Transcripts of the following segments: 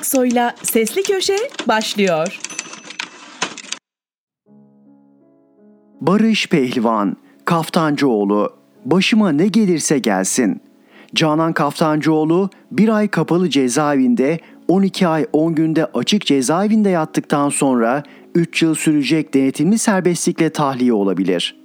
Aksoy'la Sesli Köşe başlıyor. Barış Pehlivan, Kaftancıoğlu, başıma ne gelirse gelsin. Canan Kaftancıoğlu bir ay kapalı cezaevinde 12 ay 10 günde açık cezaevinde yattıktan sonra 3 yıl sürecek denetimli serbestlikle tahliye olabilir.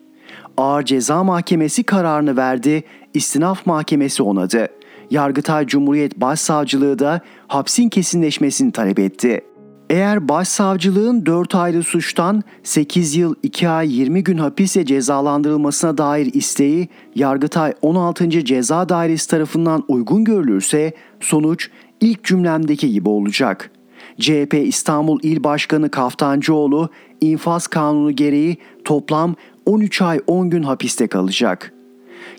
Ağır Ceza Mahkemesi kararını verdi, istinaf mahkemesi onadı. Yargıtay Cumhuriyet Başsavcılığı da hapsin kesinleşmesini talep etti. Eğer başsavcılığın 4 ayrı suçtan 8 yıl 2 ay 20 gün hapisle cezalandırılmasına dair isteği Yargıtay 16. Ceza Dairesi tarafından uygun görülürse sonuç ilk cümlemdeki gibi olacak. CHP İstanbul İl Başkanı Kaftancıoğlu infaz kanunu gereği toplam 13 ay 10 gün hapiste kalacak.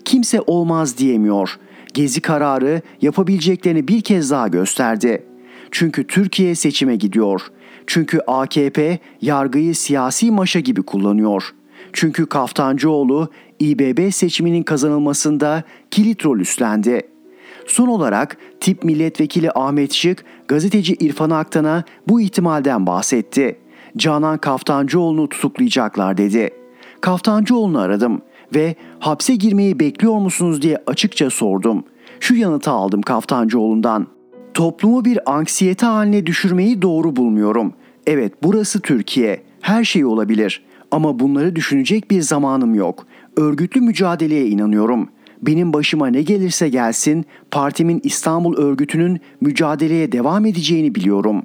Kimse olmaz diyemiyor. Gezi kararı yapabileceklerini bir kez daha gösterdi. Çünkü Türkiye seçime gidiyor. Çünkü AKP yargıyı siyasi maşa gibi kullanıyor. Çünkü Kaftancıoğlu İBB seçiminin kazanılmasında kilit rol üstlendi. Son olarak tip milletvekili Ahmet Şık gazeteci İrfan Aktan'a bu ihtimalden bahsetti. Canan Kaftancıoğlu'nu tutuklayacaklar dedi. Kaftancıoğlu'nu aradım ve hapse girmeyi bekliyor musunuz diye açıkça sordum. Şu yanıtı aldım Kaftancıoğlu'ndan. Toplumu bir anksiyete haline düşürmeyi doğru bulmuyorum. Evet burası Türkiye. Her şey olabilir. Ama bunları düşünecek bir zamanım yok. Örgütlü mücadeleye inanıyorum. Benim başıma ne gelirse gelsin partimin İstanbul örgütünün mücadeleye devam edeceğini biliyorum.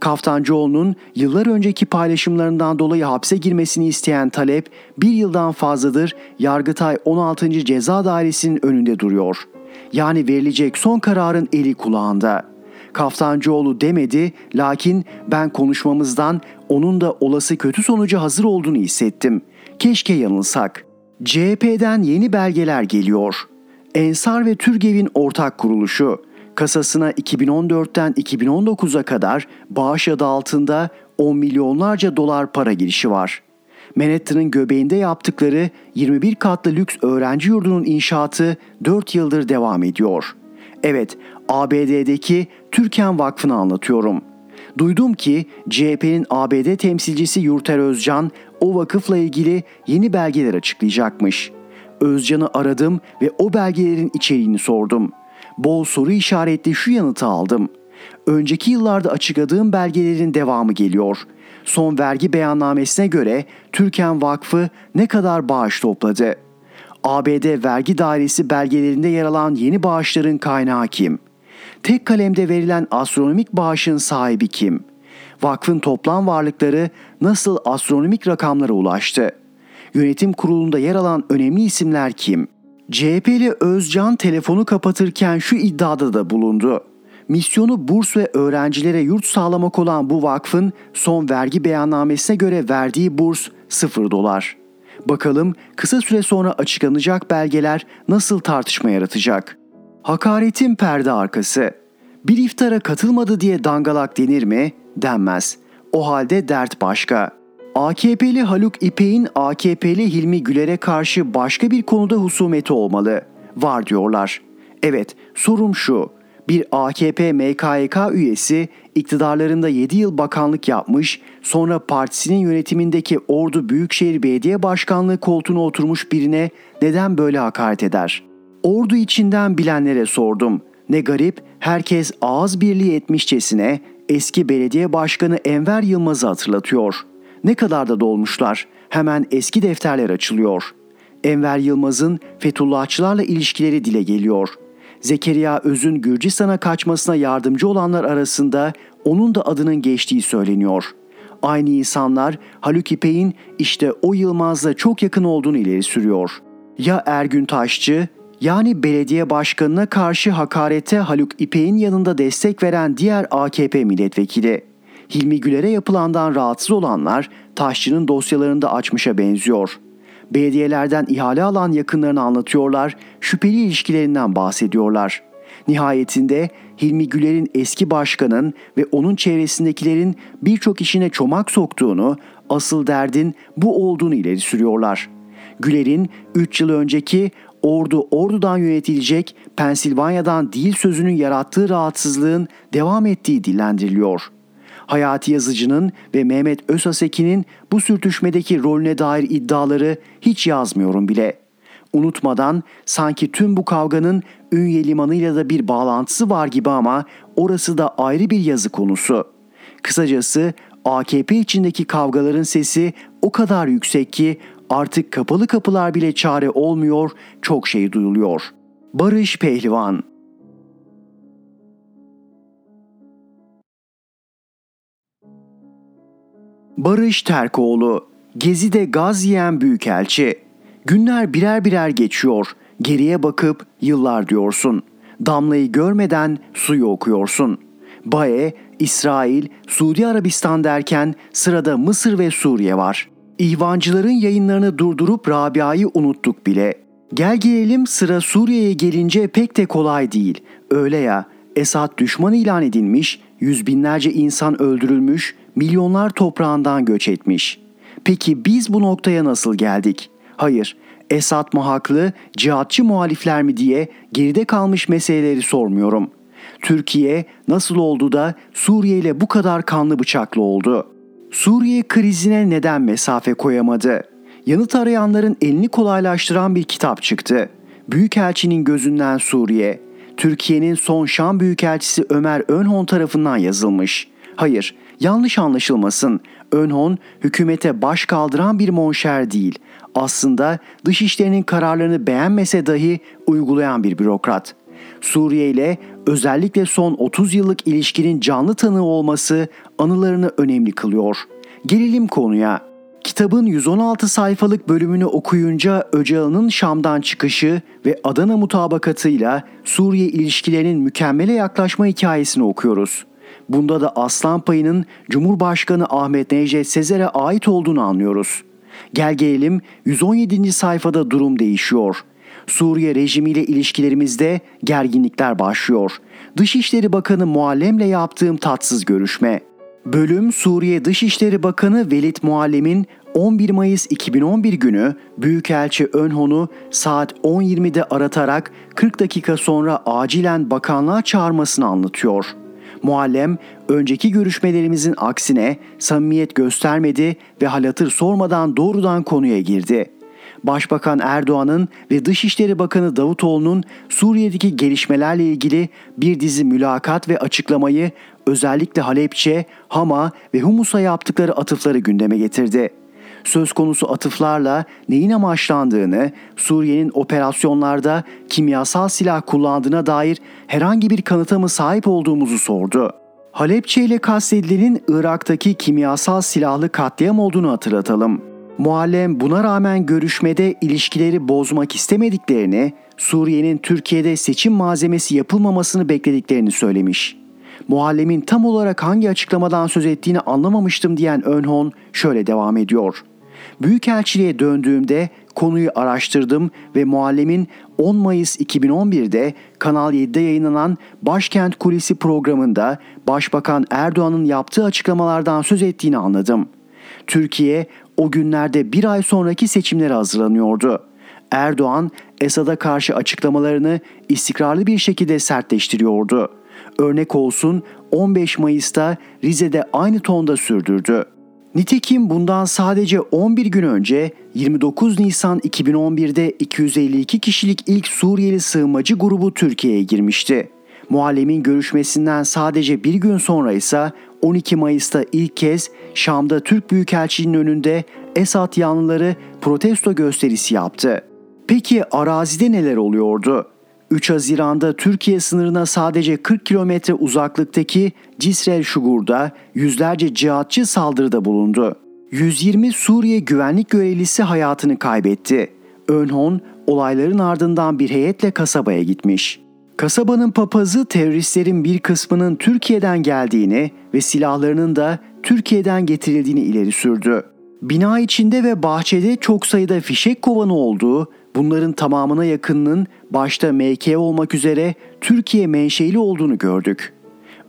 Kaftancıoğlu'nun yıllar önceki paylaşımlarından dolayı hapse girmesini isteyen talep bir yıldan fazladır Yargıtay 16. Ceza Dairesi'nin önünde duruyor. Yani verilecek son kararın eli kulağında. Kaftancıoğlu demedi lakin ben konuşmamızdan onun da olası kötü sonuca hazır olduğunu hissettim. Keşke yanılsak. CHP'den yeni belgeler geliyor. Ensar ve Türgev'in ortak kuruluşu. Kasasına 2014'ten 2019'a kadar bağış adı altında 10 milyonlarca dolar para girişi var. Manhattan'ın göbeğinde yaptıkları 21 katlı lüks öğrenci yurdunun inşaatı 4 yıldır devam ediyor. Evet, ABD'deki Türken Vakfı'nı anlatıyorum. Duydum ki CHP'nin ABD temsilcisi Yurter Özcan o vakıfla ilgili yeni belgeler açıklayacakmış. Özcan'ı aradım ve o belgelerin içeriğini sordum. Bol soru işaretli şu yanıtı aldım. Önceki yıllarda açıkladığım belgelerin devamı geliyor. Son vergi beyannamesine göre Türken Vakfı ne kadar bağış topladı? ABD Vergi Dairesi belgelerinde yer alan yeni bağışların kaynağı kim? Tek kalemde verilen astronomik bağışın sahibi kim? Vakfın toplam varlıkları nasıl astronomik rakamlara ulaştı? Yönetim kurulunda yer alan önemli isimler kim? CHP'li Özcan telefonu kapatırken şu iddiada da bulundu. Misyonu burs ve öğrencilere yurt sağlamak olan bu vakfın son vergi beyannamesine göre verdiği burs 0 dolar. Bakalım kısa süre sonra açıklanacak belgeler nasıl tartışma yaratacak? Hakaretin perde arkası. Bir iftara katılmadı diye dangalak denir mi? Denmez. O halde dert başka. AKP'li Haluk İpek'in AKP'li Hilmi Güler'e karşı başka bir konuda husumeti olmalı. Var diyorlar. Evet, sorum şu. Bir AKP MKYK üyesi iktidarlarında 7 yıl bakanlık yapmış, sonra partisinin yönetimindeki Ordu Büyükşehir Belediye Başkanlığı koltuğuna oturmuş birine neden böyle hakaret eder? Ordu içinden bilenlere sordum. Ne garip, herkes ağız birliği etmişçesine eski belediye başkanı Enver Yılmaz'ı hatırlatıyor. Ne kadar da dolmuşlar. Hemen eski defterler açılıyor. Enver Yılmaz'ın Fethullahçılarla ilişkileri dile geliyor. Zekeriya Öz'ün Gürcistan'a kaçmasına yardımcı olanlar arasında onun da adının geçtiği söyleniyor. Aynı insanlar Haluk İpek'in işte o Yılmaz'la çok yakın olduğunu ileri sürüyor. Ya Ergün Taşçı yani belediye başkanına karşı hakarete Haluk İpek'in yanında destek veren diğer AKP milletvekili. Hilmi Güler'e yapılandan rahatsız olanlar Taşçı'nın dosyalarında açmışa benziyor. Belediyelerden ihale alan yakınlarını anlatıyorlar, şüpheli ilişkilerinden bahsediyorlar. Nihayetinde Hilmi Güler'in eski başkanın ve onun çevresindekilerin birçok işine çomak soktuğunu, asıl derdin bu olduğunu ileri sürüyorlar. Güler'in 3 yıl önceki ordu ordudan yönetilecek Pensilvanya'dan değil sözünün yarattığı rahatsızlığın devam ettiği dillendiriliyor. Hayati Yazıcı'nın ve Mehmet Özaseki'nin bu sürtüşmedeki rolüne dair iddiaları hiç yazmıyorum bile. Unutmadan sanki tüm bu kavganın Ünye limanıyla da bir bağlantısı var gibi ama orası da ayrı bir yazı konusu. Kısacası AKP içindeki kavgaların sesi o kadar yüksek ki artık kapalı kapılar bile çare olmuyor, çok şey duyuluyor. Barış Pehlivan Barış Terkoğlu Gezi'de gaz yiyen büyükelçi Günler birer birer geçiyor. Geriye bakıp yıllar diyorsun. Damlayı görmeden suyu okuyorsun. Bae, İsrail, Suudi Arabistan derken sırada Mısır ve Suriye var. İhvancıların yayınlarını durdurup Rabia'yı unuttuk bile. Gel gelelim sıra Suriye'ye gelince pek de kolay değil. Öyle ya, Esad düşman ilan edilmiş, yüz binlerce insan öldürülmüş, milyonlar toprağından göç etmiş. Peki biz bu noktaya nasıl geldik? Hayır, Esad mı haklı, cihatçı muhalifler mi diye geride kalmış meseleleri sormuyorum. Türkiye nasıl oldu da Suriye ile bu kadar kanlı bıçaklı oldu? Suriye krizine neden mesafe koyamadı? Yanıt arayanların elini kolaylaştıran bir kitap çıktı. Büyükelçinin gözünden Suriye. Türkiye'nin son Şam Büyükelçisi Ömer Önhon tarafından yazılmış. Hayır, yanlış anlaşılmasın. Önhon hükümete baş kaldıran bir monşer değil. Aslında dışişlerinin kararlarını beğenmese dahi uygulayan bir bürokrat. Suriye ile özellikle son 30 yıllık ilişkinin canlı tanığı olması anılarını önemli kılıyor. Gelelim konuya. Kitabın 116 sayfalık bölümünü okuyunca Öcalan'ın Şam'dan çıkışı ve Adana mutabakatıyla Suriye ilişkilerinin mükemmele yaklaşma hikayesini okuyoruz. Bunda da aslan payının Cumhurbaşkanı Ahmet Necdet Sezer'e ait olduğunu anlıyoruz. Gel gelelim 117. sayfada durum değişiyor. Suriye rejimiyle ilişkilerimizde gerginlikler başlıyor. Dışişleri Bakanı Muallem'le yaptığım tatsız görüşme. Bölüm Suriye Dışişleri Bakanı Velid Muallem'in 11 Mayıs 2011 günü Büyükelçi Önhon'u saat 10.20'de aratarak 40 dakika sonra acilen bakanlığa çağırmasını anlatıyor. Muallem önceki görüşmelerimizin aksine samimiyet göstermedi ve halatır sormadan doğrudan konuya girdi. Başbakan Erdoğan'ın ve Dışişleri Bakanı Davutoğlu'nun Suriye'deki gelişmelerle ilgili bir dizi mülakat ve açıklamayı özellikle Halepçe, Hama ve Humus'a yaptıkları atıfları gündeme getirdi. Söz konusu atıflarla neyin amaçlandığını, Suriye'nin operasyonlarda kimyasal silah kullandığına dair herhangi bir kanıta mı sahip olduğumuzu sordu. Halepçe ile kastedilenin Irak'taki kimyasal silahlı katliam olduğunu hatırlatalım. Muallem buna rağmen görüşmede ilişkileri bozmak istemediklerini, Suriye'nin Türkiye'de seçim malzemesi yapılmamasını beklediklerini söylemiş. Muallemin tam olarak hangi açıklamadan söz ettiğini anlamamıştım diyen Önhon şöyle devam ediyor. Büyükelçiliğe döndüğümde konuyu araştırdım ve muallemin 10 Mayıs 2011'de Kanal 7'de yayınlanan Başkent Kulisi programında Başbakan Erdoğan'ın yaptığı açıklamalardan söz ettiğini anladım. Türkiye o günlerde bir ay sonraki seçimlere hazırlanıyordu. Erdoğan Esad'a karşı açıklamalarını istikrarlı bir şekilde sertleştiriyordu. Örnek olsun 15 Mayıs'ta Rize'de aynı tonda sürdürdü. Nitekim bundan sadece 11 gün önce 29 Nisan 2011'de 252 kişilik ilk Suriyeli sığınmacı grubu Türkiye'ye girmişti. Muallemin görüşmesinden sadece bir gün sonra ise 12 Mayıs'ta ilk kez Şam'da Türk Büyükelçiliğinin önünde Esad yanlıları protesto gösterisi yaptı. Peki arazide neler oluyordu? 3 Haziran'da Türkiye sınırına sadece 40 kilometre uzaklıktaki Cisrel Şugur'da yüzlerce cihatçı saldırıda bulundu. 120 Suriye güvenlik görevlisi hayatını kaybetti. Önhon olayların ardından bir heyetle kasabaya gitmiş. Kasabanın papazı teröristlerin bir kısmının Türkiye'den geldiğini ve silahlarının da Türkiye'den getirildiğini ileri sürdü. Bina içinde ve bahçede çok sayıda fişek kovanı olduğu, bunların tamamına yakınının başta MK olmak üzere Türkiye menşeli olduğunu gördük.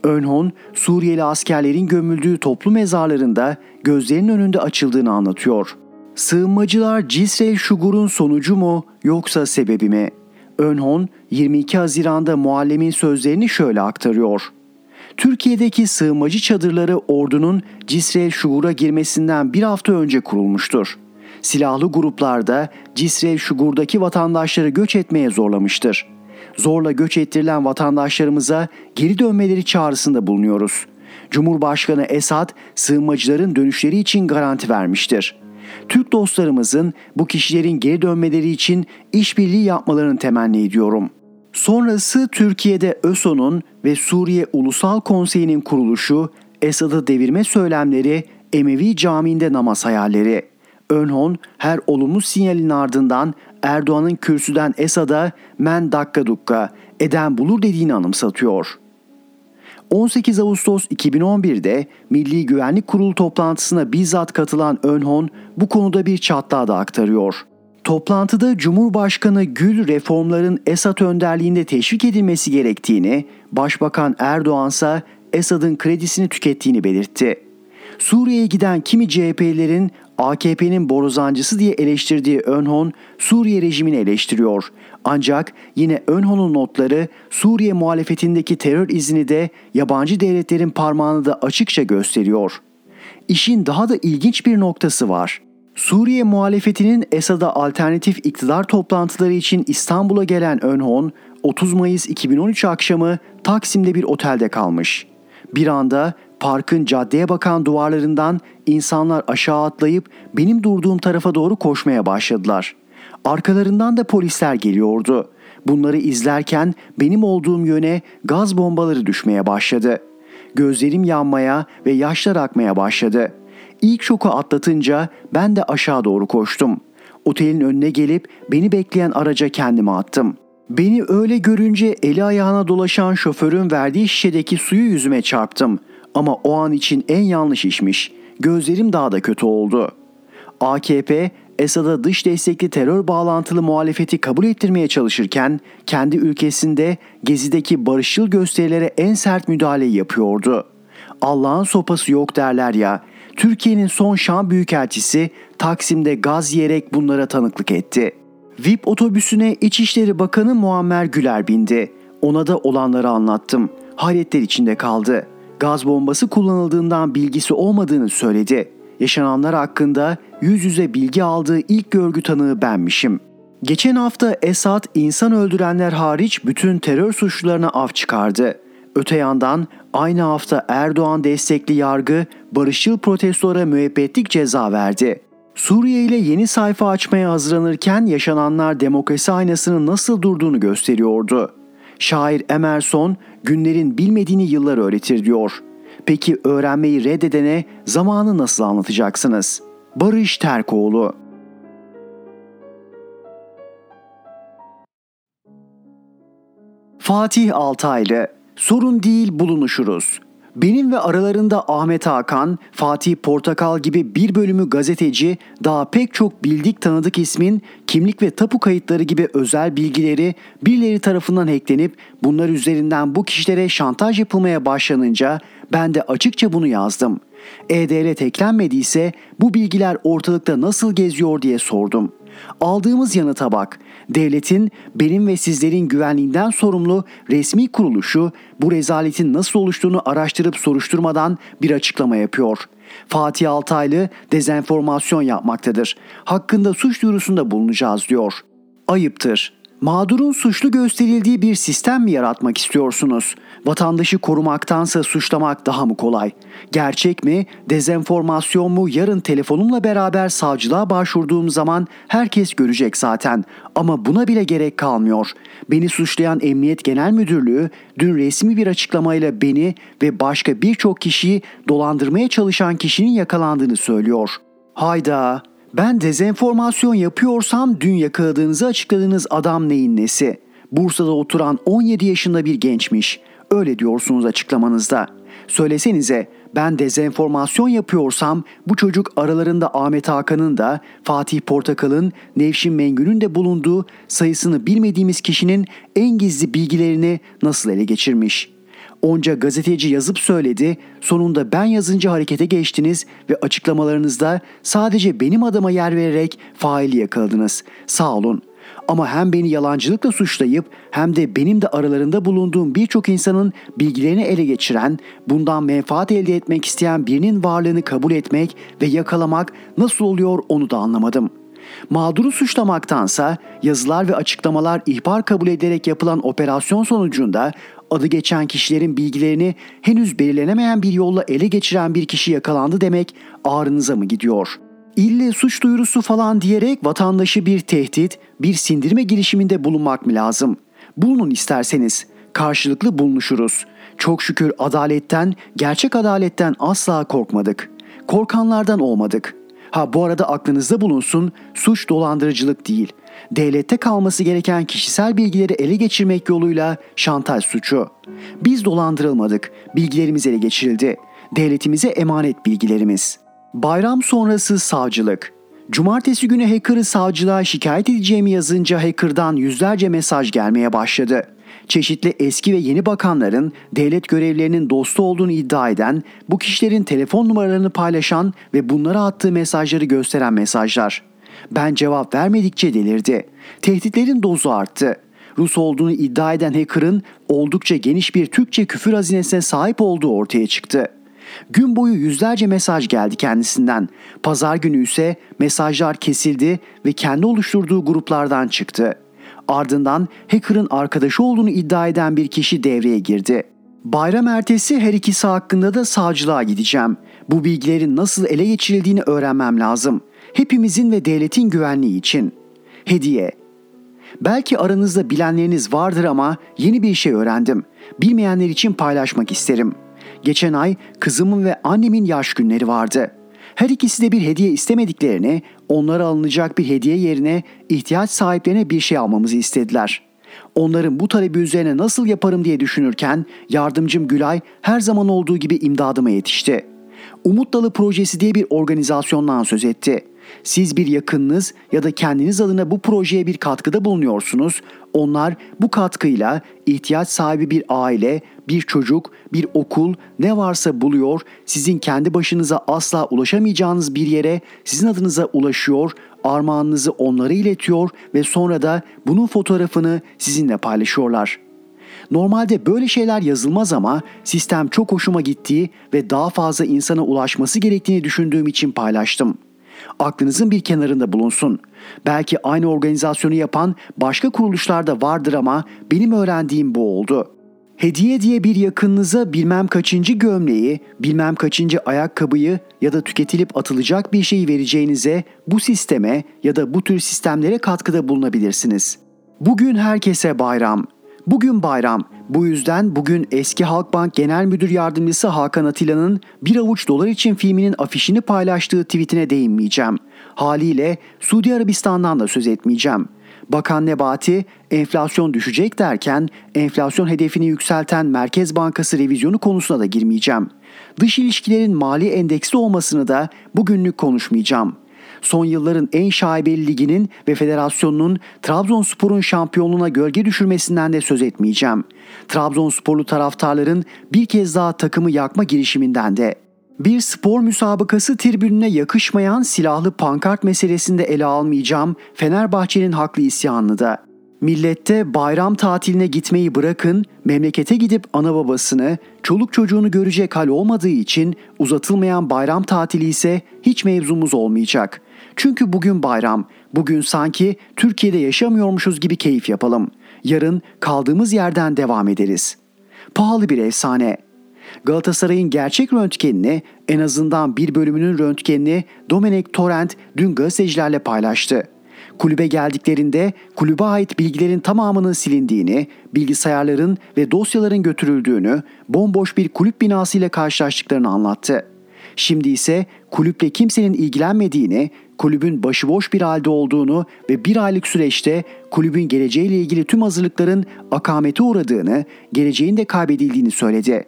Önhon, Suriyeli askerlerin gömüldüğü toplu mezarlarında gözlerinin önünde açıldığını anlatıyor. Sığınmacılar Cisrel Şugur'un sonucu mu yoksa sebebi mi? Önhon 22 Haziran'da muallemin sözlerini şöyle aktarıyor. Türkiye'deki sığınmacı çadırları ordunun Cisrel Şugur'a girmesinden bir hafta önce kurulmuştur. Silahlı gruplarda Cisrel Şugur'daki vatandaşları göç etmeye zorlamıştır. Zorla göç ettirilen vatandaşlarımıza geri dönmeleri çağrısında bulunuyoruz. Cumhurbaşkanı Esad sığınmacıların dönüşleri için garanti vermiştir. Türk dostlarımızın bu kişilerin geri dönmeleri için işbirliği yapmalarını temenni ediyorum. Sonrası Türkiye'de ÖSO'nun ve Suriye Ulusal Konseyi'nin kuruluşu, Esad'ı devirme söylemleri, Emevi Camii'nde namaz hayalleri. Önhon her olumlu sinyalin ardından Erdoğan'ın kürsüden Esad'a men dakika dukka eden bulur dediğini anımsatıyor. 18 Ağustos 2011'de Milli Güvenlik Kurulu toplantısına bizzat katılan Önhon bu konuda bir çatlağı da aktarıyor. Toplantıda Cumhurbaşkanı Gül reformların Esad önderliğinde teşvik edilmesi gerektiğini, Başbakan Erdoğan ise Esad'ın kredisini tükettiğini belirtti. Suriye'ye giden kimi CHP'lilerin AKP'nin borazancısı diye eleştirdiği Önhon, Suriye rejimini eleştiriyor. Ancak yine Önhon'un notları Suriye muhalefetindeki terör izini de yabancı devletlerin parmağını da açıkça gösteriyor. İşin daha da ilginç bir noktası var. Suriye muhalefetinin Esad'a alternatif iktidar toplantıları için İstanbul'a gelen Önhon, 30 Mayıs 2013 akşamı Taksim'de bir otelde kalmış. Bir anda parkın caddeye bakan duvarlarından insanlar aşağı atlayıp benim durduğum tarafa doğru koşmaya başladılar. Arkalarından da polisler geliyordu. Bunları izlerken benim olduğum yöne gaz bombaları düşmeye başladı. Gözlerim yanmaya ve yaşlar akmaya başladı. İlk şoku atlatınca ben de aşağı doğru koştum. Otelin önüne gelip beni bekleyen araca kendimi attım. Beni öyle görünce eli ayağına dolaşan şoförün verdiği şişedeki suyu yüzüme çarptım. Ama o an için en yanlış işmiş. Gözlerim daha da kötü oldu. AKP Esad'a dış destekli terör bağlantılı muhalefeti kabul ettirmeye çalışırken kendi ülkesinde Gezi'deki barışçıl gösterilere en sert müdahaleyi yapıyordu. Allah'ın sopası yok derler ya. Türkiye'nin son Şam Büyükelçisi Taksim'de gaz yiyerek bunlara tanıklık etti. VIP otobüsüne İçişleri Bakanı Muammer Güler bindi. Ona da olanları anlattım. Hayretler içinde kaldı. Gaz bombası kullanıldığından bilgisi olmadığını söyledi. Yaşananlar hakkında yüz yüze bilgi aldığı ilk görgü tanığı benmişim. Geçen hafta Esad insan öldürenler hariç bütün terör suçlularına af çıkardı. Öte yandan aynı hafta Erdoğan destekli yargı barışçıl protestolara müebbetlik ceza verdi. Suriye ile yeni sayfa açmaya hazırlanırken yaşananlar demokrasi aynasının nasıl durduğunu gösteriyordu. Şair Emerson günlerin bilmediğini yıllar öğretir diyor. Peki öğrenmeyi reddedene zamanı nasıl anlatacaksınız? Barış Terkoğlu Fatih Altaylı Sorun değil bulunuşuruz. Benim ve aralarında Ahmet Hakan, Fatih Portakal gibi bir bölümü gazeteci, daha pek çok bildik tanıdık ismin kimlik ve tapu kayıtları gibi özel bilgileri birileri tarafından hacklenip bunlar üzerinden bu kişilere şantaj yapılmaya başlanınca ben de açıkça bunu yazdım. E-Devlet eklenmediyse bu bilgiler ortalıkta nasıl geziyor diye sordum. Aldığımız yanıta bak. Devletin benim ve sizlerin güvenliğinden sorumlu resmi kuruluşu bu rezaletin nasıl oluştuğunu araştırıp soruşturmadan bir açıklama yapıyor. Fatih Altaylı dezenformasyon yapmaktadır. Hakkında suç duyurusunda bulunacağız diyor. Ayıptır. Mağdurun suçlu gösterildiği bir sistem mi yaratmak istiyorsunuz? Vatandaşı korumaktansa suçlamak daha mı kolay? Gerçek mi, dezenformasyon mu yarın telefonumla beraber savcılığa başvurduğum zaman herkes görecek zaten. Ama buna bile gerek kalmıyor. Beni suçlayan Emniyet Genel Müdürlüğü dün resmi bir açıklamayla beni ve başka birçok kişiyi dolandırmaya çalışan kişinin yakalandığını söylüyor. Hayda, ben dezenformasyon yapıyorsam dün yakaladığınızı açıkladığınız adam neyin nesi? Bursa'da oturan 17 yaşında bir gençmiş. Öyle diyorsunuz açıklamanızda. Söylesenize ben dezenformasyon yapıyorsam bu çocuk aralarında Ahmet Hakan'ın da Fatih Portakal'ın Nevşin Mengü'nün de bulunduğu sayısını bilmediğimiz kişinin en gizli bilgilerini nasıl ele geçirmiş? Onca gazeteci yazıp söyledi, sonunda ben yazınca harekete geçtiniz ve açıklamalarınızda sadece benim adıma yer vererek faili yakaladınız. Sağ olun. Ama hem beni yalancılıkla suçlayıp hem de benim de aralarında bulunduğum birçok insanın bilgilerini ele geçiren, bundan menfaat elde etmek isteyen birinin varlığını kabul etmek ve yakalamak nasıl oluyor onu da anlamadım. Mağduru suçlamaktansa yazılar ve açıklamalar ihbar kabul ederek yapılan operasyon sonucunda adı geçen kişilerin bilgilerini henüz belirlenemeyen bir yolla ele geçiren bir kişi yakalandı demek ağrınıza mı gidiyor?'' İlle suç duyurusu falan diyerek vatandaşı bir tehdit, bir sindirme girişiminde bulunmak mı lazım? Bulunun isterseniz. Karşılıklı bulunuşuruz. Çok şükür adaletten, gerçek adaletten asla korkmadık. Korkanlardan olmadık. Ha bu arada aklınızda bulunsun, suç dolandırıcılık değil. Devlette kalması gereken kişisel bilgileri ele geçirmek yoluyla şantaj suçu. Biz dolandırılmadık, bilgilerimiz ele geçirildi. Devletimize emanet bilgilerimiz.'' Bayram sonrası savcılık. Cumartesi günü hacker'ı savcılığa şikayet edeceğimi yazınca hacker'dan yüzlerce mesaj gelmeye başladı. Çeşitli eski ve yeni bakanların devlet görevlerinin dostu olduğunu iddia eden, bu kişilerin telefon numaralarını paylaşan ve bunlara attığı mesajları gösteren mesajlar. Ben cevap vermedikçe delirdi. Tehditlerin dozu arttı. Rus olduğunu iddia eden hacker'ın oldukça geniş bir Türkçe küfür hazinesine sahip olduğu ortaya çıktı. Gün boyu yüzlerce mesaj geldi kendisinden. Pazar günü ise mesajlar kesildi ve kendi oluşturduğu gruplardan çıktı. Ardından hacker'ın arkadaşı olduğunu iddia eden bir kişi devreye girdi. Bayram ertesi her ikisi hakkında da savcılığa gideceğim. Bu bilgilerin nasıl ele geçirildiğini öğrenmem lazım. Hepimizin ve devletin güvenliği için. Hediye. Belki aranızda bilenleriniz vardır ama yeni bir şey öğrendim. Bilmeyenler için paylaşmak isterim.'' Geçen ay kızımın ve annemin yaş günleri vardı. Her ikisi de bir hediye istemediklerini, onlara alınacak bir hediye yerine ihtiyaç sahiplerine bir şey almamızı istediler. Onların bu talebi üzerine nasıl yaparım diye düşünürken yardımcım Gülay her zaman olduğu gibi imdadıma yetişti. Umut Dalı Projesi diye bir organizasyondan söz etti. Siz bir yakınınız ya da kendiniz adına bu projeye bir katkıda bulunuyorsunuz. Onlar bu katkıyla ihtiyaç sahibi bir aile, bir çocuk, bir okul ne varsa buluyor, sizin kendi başınıza asla ulaşamayacağınız bir yere sizin adınıza ulaşıyor, armağanınızı onlara iletiyor ve sonra da bunun fotoğrafını sizinle paylaşıyorlar.'' Normalde böyle şeyler yazılmaz ama sistem çok hoşuma gittiği ve daha fazla insana ulaşması gerektiğini düşündüğüm için paylaştım. Aklınızın bir kenarında bulunsun. Belki aynı organizasyonu yapan başka kuruluşlar da vardır ama benim öğrendiğim bu oldu. Hediye diye bir yakınınıza bilmem kaçıncı gömleği, bilmem kaçıncı ayakkabıyı ya da tüketilip atılacak bir şeyi vereceğinize bu sisteme ya da bu tür sistemlere katkıda bulunabilirsiniz. Bugün herkese bayram. Bugün bayram. Bu yüzden bugün eski Halkbank Genel Müdür Yardımcısı Hakan Atilla'nın Bir Avuç Dolar için filminin afişini paylaştığı tweetine değinmeyeceğim. Haliyle Suudi Arabistan'dan da söz etmeyeceğim. Bakan Nebati enflasyon düşecek derken enflasyon hedefini yükselten Merkez Bankası revizyonu konusuna da girmeyeceğim. Dış ilişkilerin mali endeksli olmasını da bugünlük konuşmayacağım son yılların en şaibeli liginin ve federasyonunun Trabzonspor'un şampiyonluğuna gölge düşürmesinden de söz etmeyeceğim. Trabzonsporlu taraftarların bir kez daha takımı yakma girişiminden de. Bir spor müsabakası tribününe yakışmayan silahlı pankart meselesinde ele almayacağım Fenerbahçe'nin haklı isyanını da. Millette bayram tatiline gitmeyi bırakın, memlekete gidip ana babasını, çoluk çocuğunu görecek hal olmadığı için uzatılmayan bayram tatili ise hiç mevzumuz olmayacak. Çünkü bugün bayram. Bugün sanki Türkiye'de yaşamıyormuşuz gibi keyif yapalım. Yarın kaldığımız yerden devam ederiz. Pahalı bir efsane. Galatasaray'ın gerçek röntgenini en azından bir bölümünün röntgenini Domenek Torrent dün gazetecilerle paylaştı. Kulübe geldiklerinde kulübe ait bilgilerin tamamının silindiğini, bilgisayarların ve dosyaların götürüldüğünü, bomboş bir kulüp binası ile karşılaştıklarını anlattı. Şimdi ise kulüple kimsenin ilgilenmediğini, kulübün başıboş bir halde olduğunu ve bir aylık süreçte kulübün geleceğiyle ilgili tüm hazırlıkların akamete uğradığını, geleceğin de kaybedildiğini söyledi.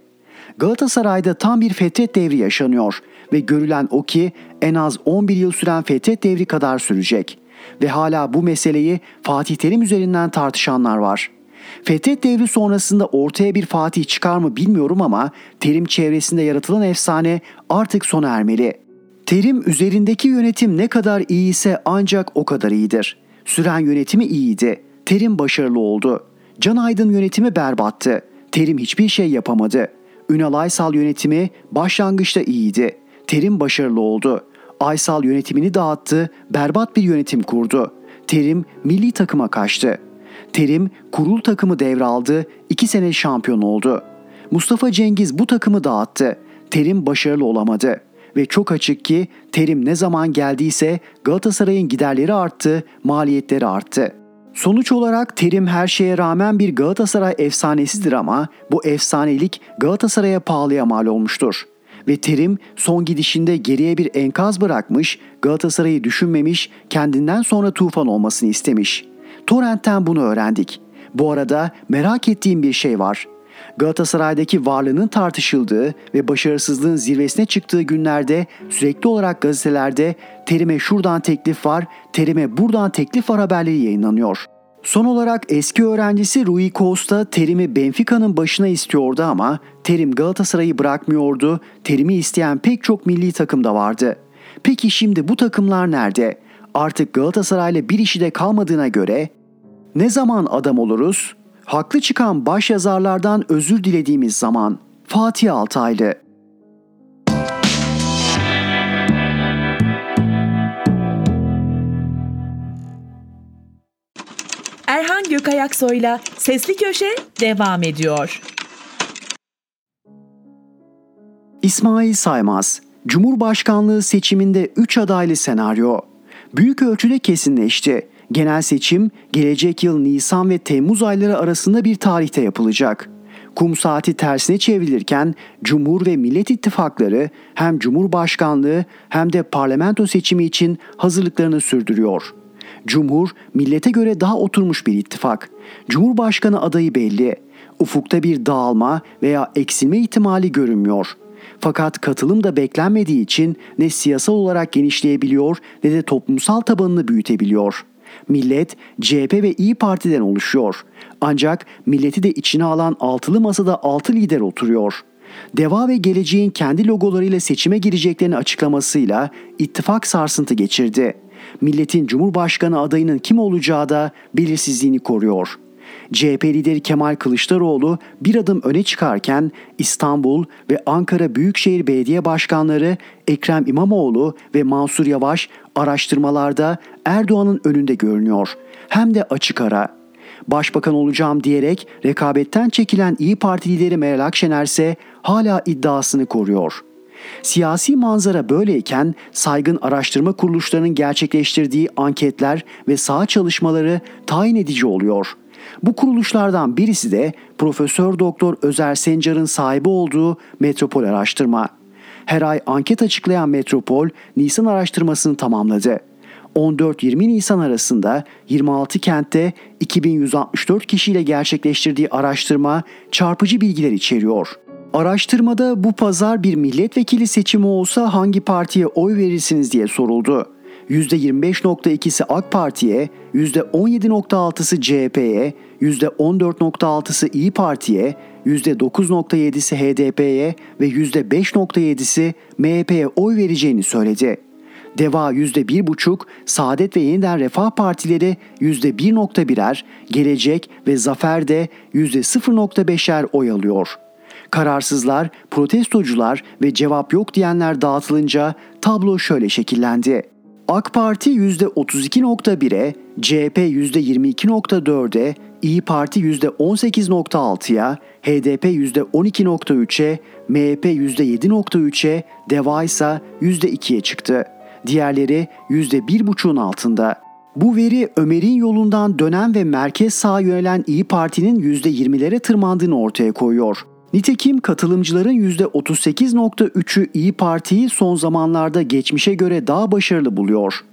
Galatasaray'da tam bir fetret devri yaşanıyor ve görülen o ki en az 11 yıl süren fetret devri kadar sürecek. Ve hala bu meseleyi Fatih Terim üzerinden tartışanlar var. Fetret devri sonrasında ortaya bir Fatih çıkar mı bilmiyorum ama terim çevresinde yaratılan efsane artık sona ermeli. Terim üzerindeki yönetim ne kadar iyi ise ancak o kadar iyidir. Süren yönetimi iyiydi. Terim başarılı oldu. Can Aydın yönetimi berbattı. Terim hiçbir şey yapamadı. Ünal Aysal yönetimi başlangıçta iyiydi. Terim başarılı oldu. Aysal yönetimini dağıttı, berbat bir yönetim kurdu. Terim milli takıma kaçtı. Terim kurul takımı devraldı, iki sene şampiyon oldu. Mustafa Cengiz bu takımı dağıttı. Terim başarılı olamadı. Ve çok açık ki Terim ne zaman geldiyse Galatasaray'ın giderleri arttı, maliyetleri arttı. Sonuç olarak Terim her şeye rağmen bir Galatasaray efsanesidir ama bu efsanelik Galatasaray'a pahalıya mal olmuştur. Ve Terim son gidişinde geriye bir enkaz bırakmış, Galatasaray'ı düşünmemiş, kendinden sonra tufan olmasını istemiş. Torrent'ten bunu öğrendik. Bu arada merak ettiğim bir şey var. Galatasaray'daki varlığının tartışıldığı ve başarısızlığın zirvesine çıktığı günlerde sürekli olarak gazetelerde terime şuradan teklif var, terime buradan teklif var haberleri yayınlanıyor. Son olarak eski öğrencisi Rui Costa Terim'i Benfica'nın başına istiyordu ama Terim Galatasaray'ı bırakmıyordu. Terim'i isteyen pek çok milli takım da vardı. Peki şimdi bu takımlar nerede? Artık Galatasaray'la bir işi de kalmadığına göre ne zaman adam oluruz? Haklı çıkan baş yazarlardan özür dilediğimiz zaman Fatih Altaylı Erhan Gökayaksoy'la Sesli Köşe devam ediyor. İsmail Saymaz Cumhurbaşkanlığı seçiminde 3 adaylı senaryo büyük ölçüde kesinleşti. Genel seçim gelecek yıl Nisan ve Temmuz ayları arasında bir tarihte yapılacak. Kum saati tersine çevrilirken Cumhur ve Millet İttifakları hem Cumhurbaşkanlığı hem de parlamento seçimi için hazırlıklarını sürdürüyor. Cumhur, millete göre daha oturmuş bir ittifak. Cumhurbaşkanı adayı belli. Ufukta bir dağılma veya eksilme ihtimali görünmüyor. Fakat katılım da beklenmediği için ne siyasal olarak genişleyebiliyor ne de toplumsal tabanını büyütebiliyor.'' Millet CHP ve İyi Parti'den oluşuyor. Ancak milleti de içine alan altılı masada altı lider oturuyor. Deva ve Geleceğin kendi logolarıyla seçime gireceklerini açıklamasıyla ittifak sarsıntı geçirdi. Milletin Cumhurbaşkanı adayının kim olacağı da belirsizliğini koruyor. CHP lideri Kemal Kılıçdaroğlu bir adım öne çıkarken İstanbul ve Ankara Büyükşehir Belediye Başkanları Ekrem İmamoğlu ve Mansur Yavaş araştırmalarda Erdoğan'ın önünde görünüyor. Hem de açık ara. Başbakan olacağım diyerek rekabetten çekilen İyi Parti lideri Meral Akşener ise hala iddiasını koruyor. Siyasi manzara böyleyken saygın araştırma kuruluşlarının gerçekleştirdiği anketler ve saha çalışmaları tayin edici oluyor.'' Bu kuruluşlardan birisi de Profesör Doktor Özer Sencar'ın sahibi olduğu Metropol Araştırma. Her ay anket açıklayan Metropol, Nisan araştırmasını tamamladı. 14-20 Nisan arasında 26 kentte 2164 kişiyle gerçekleştirdiği araştırma çarpıcı bilgiler içeriyor. Araştırmada bu pazar bir milletvekili seçimi olsa hangi partiye oy verirsiniz diye soruldu. %25.2'si AK Parti'ye, %17.6'sı CHP'ye, %14.6'sı İyi Parti'ye, %9.7'si HDP'ye ve %5.7'si MHP'ye oy vereceğini söyledi. Deva %1,5, Saadet ve Yeniden Refah Partileri %1.1'er, Gelecek ve Zafer de %0.5'er oy alıyor. Kararsızlar, protestocular ve cevap yok diyenler dağıtılınca tablo şöyle şekillendi. AK Parti %32.1'e, CHP %22.4'e, İyi Parti %18.6'ya, HDP %12.3'e, MHP %7.3'e, DEVA ise %2'ye çıktı. Diğerleri %1.5'un altında. Bu veri Ömer'in yolundan dönen ve merkez sağa yönelen İyi Parti'nin %20'lere tırmandığını ortaya koyuyor. Nitekim katılımcıların %38.3'ü İyi Parti'yi son zamanlarda geçmişe göre daha başarılı buluyor.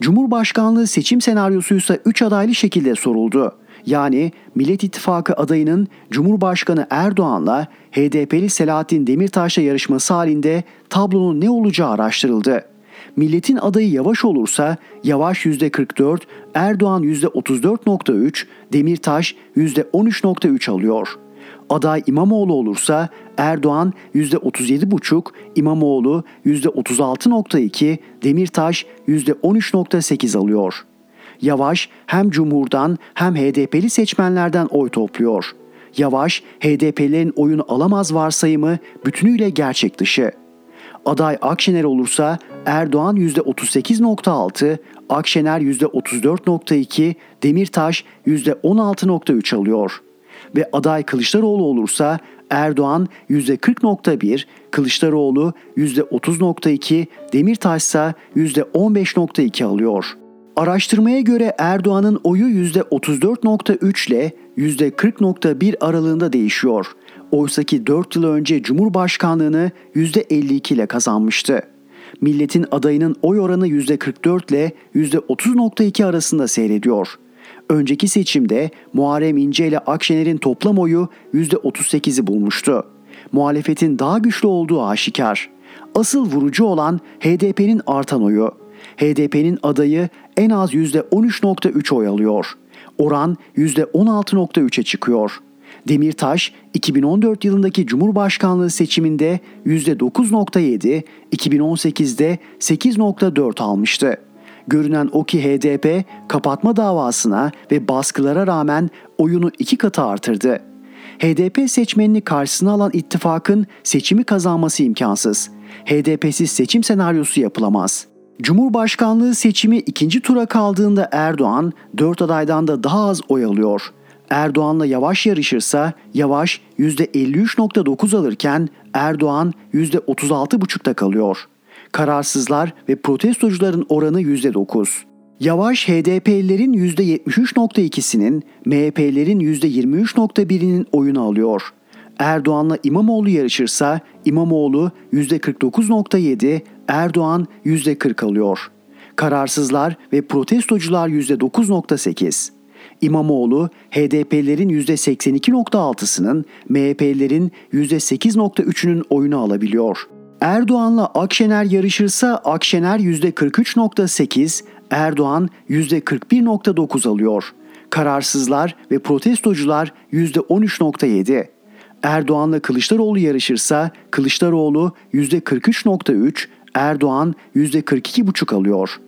Cumhurbaşkanlığı seçim senaryosu ise 3 adaylı şekilde soruldu. Yani Millet İttifakı adayının Cumhurbaşkanı Erdoğan'la HDP'li Selahattin Demirtaş'la yarışması halinde tablonun ne olacağı araştırıldı. Milletin adayı Yavaş olursa Yavaş %44, Erdoğan %34.3, Demirtaş %13.3 alıyor. Aday İmamoğlu olursa Erdoğan %37,5, İmamoğlu %36,2, Demirtaş %13,8 alıyor. Yavaş hem Cumhur'dan hem HDP'li seçmenlerden oy topluyor. Yavaş, HDP'lerin oyunu alamaz varsayımı bütünüyle gerçek dışı. Aday Akşener olursa Erdoğan %38.6, Akşener %34.2, Demirtaş %16.3 alıyor. Ve aday Kılıçdaroğlu olursa Erdoğan %40.1, Kılıçdaroğlu %30.2, Demirtaş ise %15.2 alıyor. Araştırmaya göre Erdoğan'ın oyu %34.3 ile %40.1 aralığında değişiyor. Oysaki 4 yıl önce Cumhurbaşkanlığını %52 ile kazanmıştı. Milletin adayının oy oranı %44 ile %30.2 arasında seyrediyor. Önceki seçimde Muharrem İnce ile Akşener'in toplam oyu %38'i bulmuştu. Muhalefetin daha güçlü olduğu aşikar. Asıl vurucu olan HDP'nin artan oyu. HDP'nin adayı en az %13.3 oy alıyor. Oran %16.3'e çıkıyor. Demirtaş 2014 yılındaki Cumhurbaşkanlığı seçiminde %9.7, 2018'de 8.4 almıştı. Görünen o ki HDP kapatma davasına ve baskılara rağmen oyunu iki katı artırdı. HDP seçmenini karşısına alan ittifakın seçimi kazanması imkansız. HDP'siz seçim senaryosu yapılamaz. Cumhurbaşkanlığı seçimi ikinci tura kaldığında Erdoğan dört adaydan da daha az oy alıyor. Erdoğan'la Yavaş yarışırsa Yavaş %53.9 alırken Erdoğan %36.5'ta kalıyor. Kararsızlar ve protestocuların oranı %9. Yavaş HDP'lilerin %73.2'sinin, MHP'lerin %23.1'inin oyunu alıyor. Erdoğan'la İmamoğlu yarışırsa İmamoğlu %49.7, Erdoğan %40 alıyor. Kararsızlar ve protestocular %9.8. İmamoğlu HDP'lerin %82.6'sının, MHP'lerin %8.3'ünün oyunu alabiliyor. Erdoğan'la Akşener yarışırsa Akşener %43.8, Erdoğan %41.9 alıyor. Kararsızlar ve protestocular %13.7. Erdoğan'la Kılıçdaroğlu yarışırsa Kılıçdaroğlu %43.3, Erdoğan %42.5 alıyor.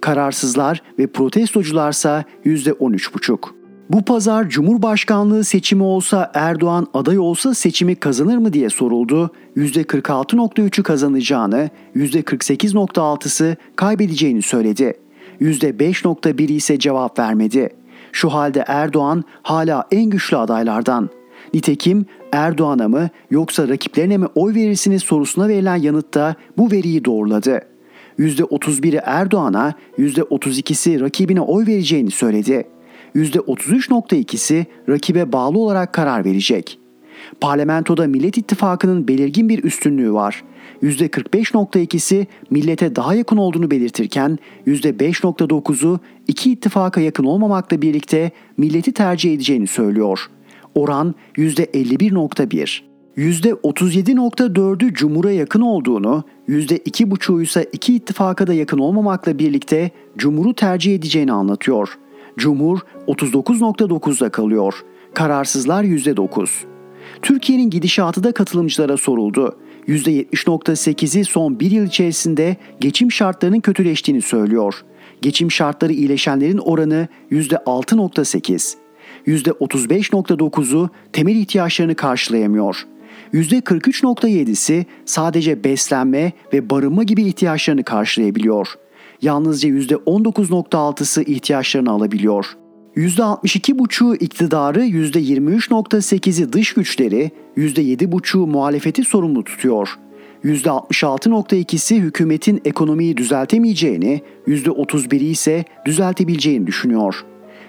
Kararsızlar ve protestocularsa %13,5. Bu pazar Cumhurbaşkanlığı seçimi olsa Erdoğan aday olsa seçimi kazanır mı diye soruldu. %46.3'ü kazanacağını, %48.6'sı kaybedeceğini söyledi. %5.1 ise cevap vermedi. Şu halde Erdoğan hala en güçlü adaylardan. Nitekim Erdoğan'a mı yoksa rakiplerine mi oy verirsiniz sorusuna verilen yanıtta bu veriyi doğruladı. %31'i Erdoğan'a, %32'si rakibine oy vereceğini söyledi. %33.2'si rakibe bağlı olarak karar verecek. Parlamentoda Millet İttifakı'nın belirgin bir üstünlüğü var. %45.2'si millete daha yakın olduğunu belirtirken %5.9'u iki ittifaka yakın olmamakla birlikte milleti tercih edeceğini söylüyor. Oran %51.1. %37.4'ü Cumhur'a yakın olduğunu, %2.5'u ise iki ittifaka da yakın olmamakla birlikte Cumhur'u tercih edeceğini anlatıyor. Cumhur 39.9'da kalıyor. Kararsızlar %9. Türkiye'nin gidişatı da katılımcılara soruldu. %70.8'i son bir yıl içerisinde geçim şartlarının kötüleştiğini söylüyor. Geçim şartları iyileşenlerin oranı %6.8. %35.9'u temel ihtiyaçlarını karşılayamıyor. %43.7'si sadece beslenme ve barınma gibi ihtiyaçlarını karşılayabiliyor. Yalnızca %19.6'sı ihtiyaçlarını alabiliyor. %62,5'u iktidarı, %23.8'i dış güçleri, %7,5'u muhalefeti sorumlu tutuyor. %66.2'si hükümetin ekonomiyi düzeltemeyeceğini, %31'i ise düzeltebileceğini düşünüyor.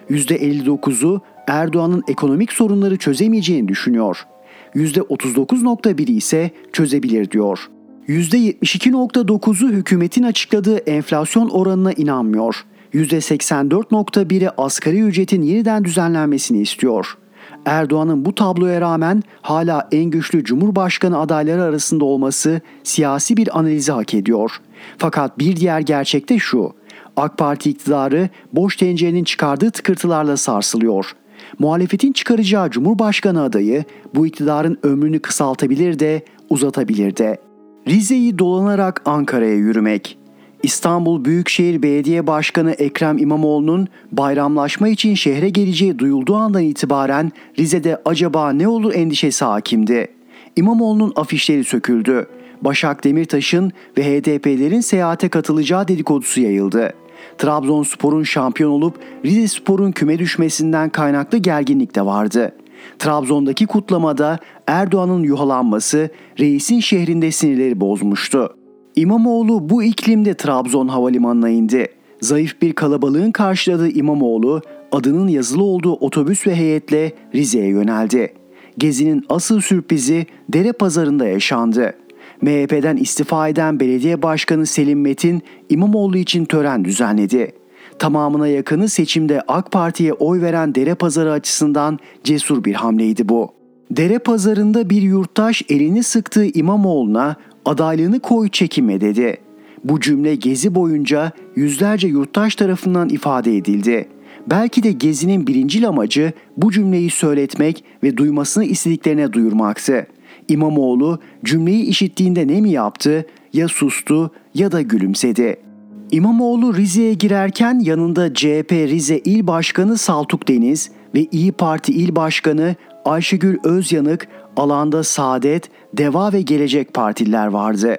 %59'u Erdoğan'ın ekonomik sorunları çözemeyeceğini düşünüyor. %39.1'i ise çözebilir diyor. %72.9'u hükümetin açıkladığı enflasyon oranına inanmıyor. %84.1'i asgari ücretin yeniden düzenlenmesini istiyor. Erdoğan'ın bu tabloya rağmen hala en güçlü Cumhurbaşkanı adayları arasında olması siyasi bir analizi hak ediyor. Fakat bir diğer gerçek de şu. AK Parti iktidarı boş tencerenin çıkardığı tıkırtılarla sarsılıyor. Muhalefetin çıkaracağı Cumhurbaşkanı adayı bu iktidarın ömrünü kısaltabilir de uzatabilir de. Rize'yi dolanarak Ankara'ya yürümek. İstanbul Büyükşehir Belediye Başkanı Ekrem İmamoğlu'nun bayramlaşma için şehre geleceği duyulduğu andan itibaren Rize'de acaba ne olur endişesi hakimdi. İmamoğlu'nun afişleri söküldü. Başak Demirtaş'ın ve HDP'lerin seyahate katılacağı dedikodusu yayıldı. Trabzonspor'un şampiyon olup Rize Spor'un küme düşmesinden kaynaklı gerginlik de vardı. Trabzon'daki kutlamada Erdoğan'ın yuhalanması reisin şehrinde sinirleri bozmuştu. İmamoğlu bu iklimde Trabzon havalimanına indi. Zayıf bir kalabalığın karşıladığı İmamoğlu adının yazılı olduğu otobüs ve heyetle Rize'ye yöneldi. Gezinin asıl sürprizi Dere Pazarı'nda yaşandı. MHP'den istifa eden belediye başkanı Selim Metin İmamoğlu için tören düzenledi. Tamamına yakını seçimde AK Parti'ye oy veren Dere Pazarı açısından cesur bir hamleydi bu. Dere Pazarı'nda bir yurttaş elini sıktığı İmamoğlu'na adaylığını koy çekime dedi. Bu cümle gezi boyunca yüzlerce yurttaş tarafından ifade edildi. Belki de gezinin birinci amacı bu cümleyi söyletmek ve duymasını istediklerine duyurmaktı. İmamoğlu cümleyi işittiğinde ne mi yaptı? Ya sustu ya da gülümsedi. İmamoğlu Rize'ye girerken yanında CHP Rize İl Başkanı Saltuk Deniz ve İyi Parti İl Başkanı Ayşegül Özyanık, alanda Saadet, Deva ve Gelecek Partililer vardı.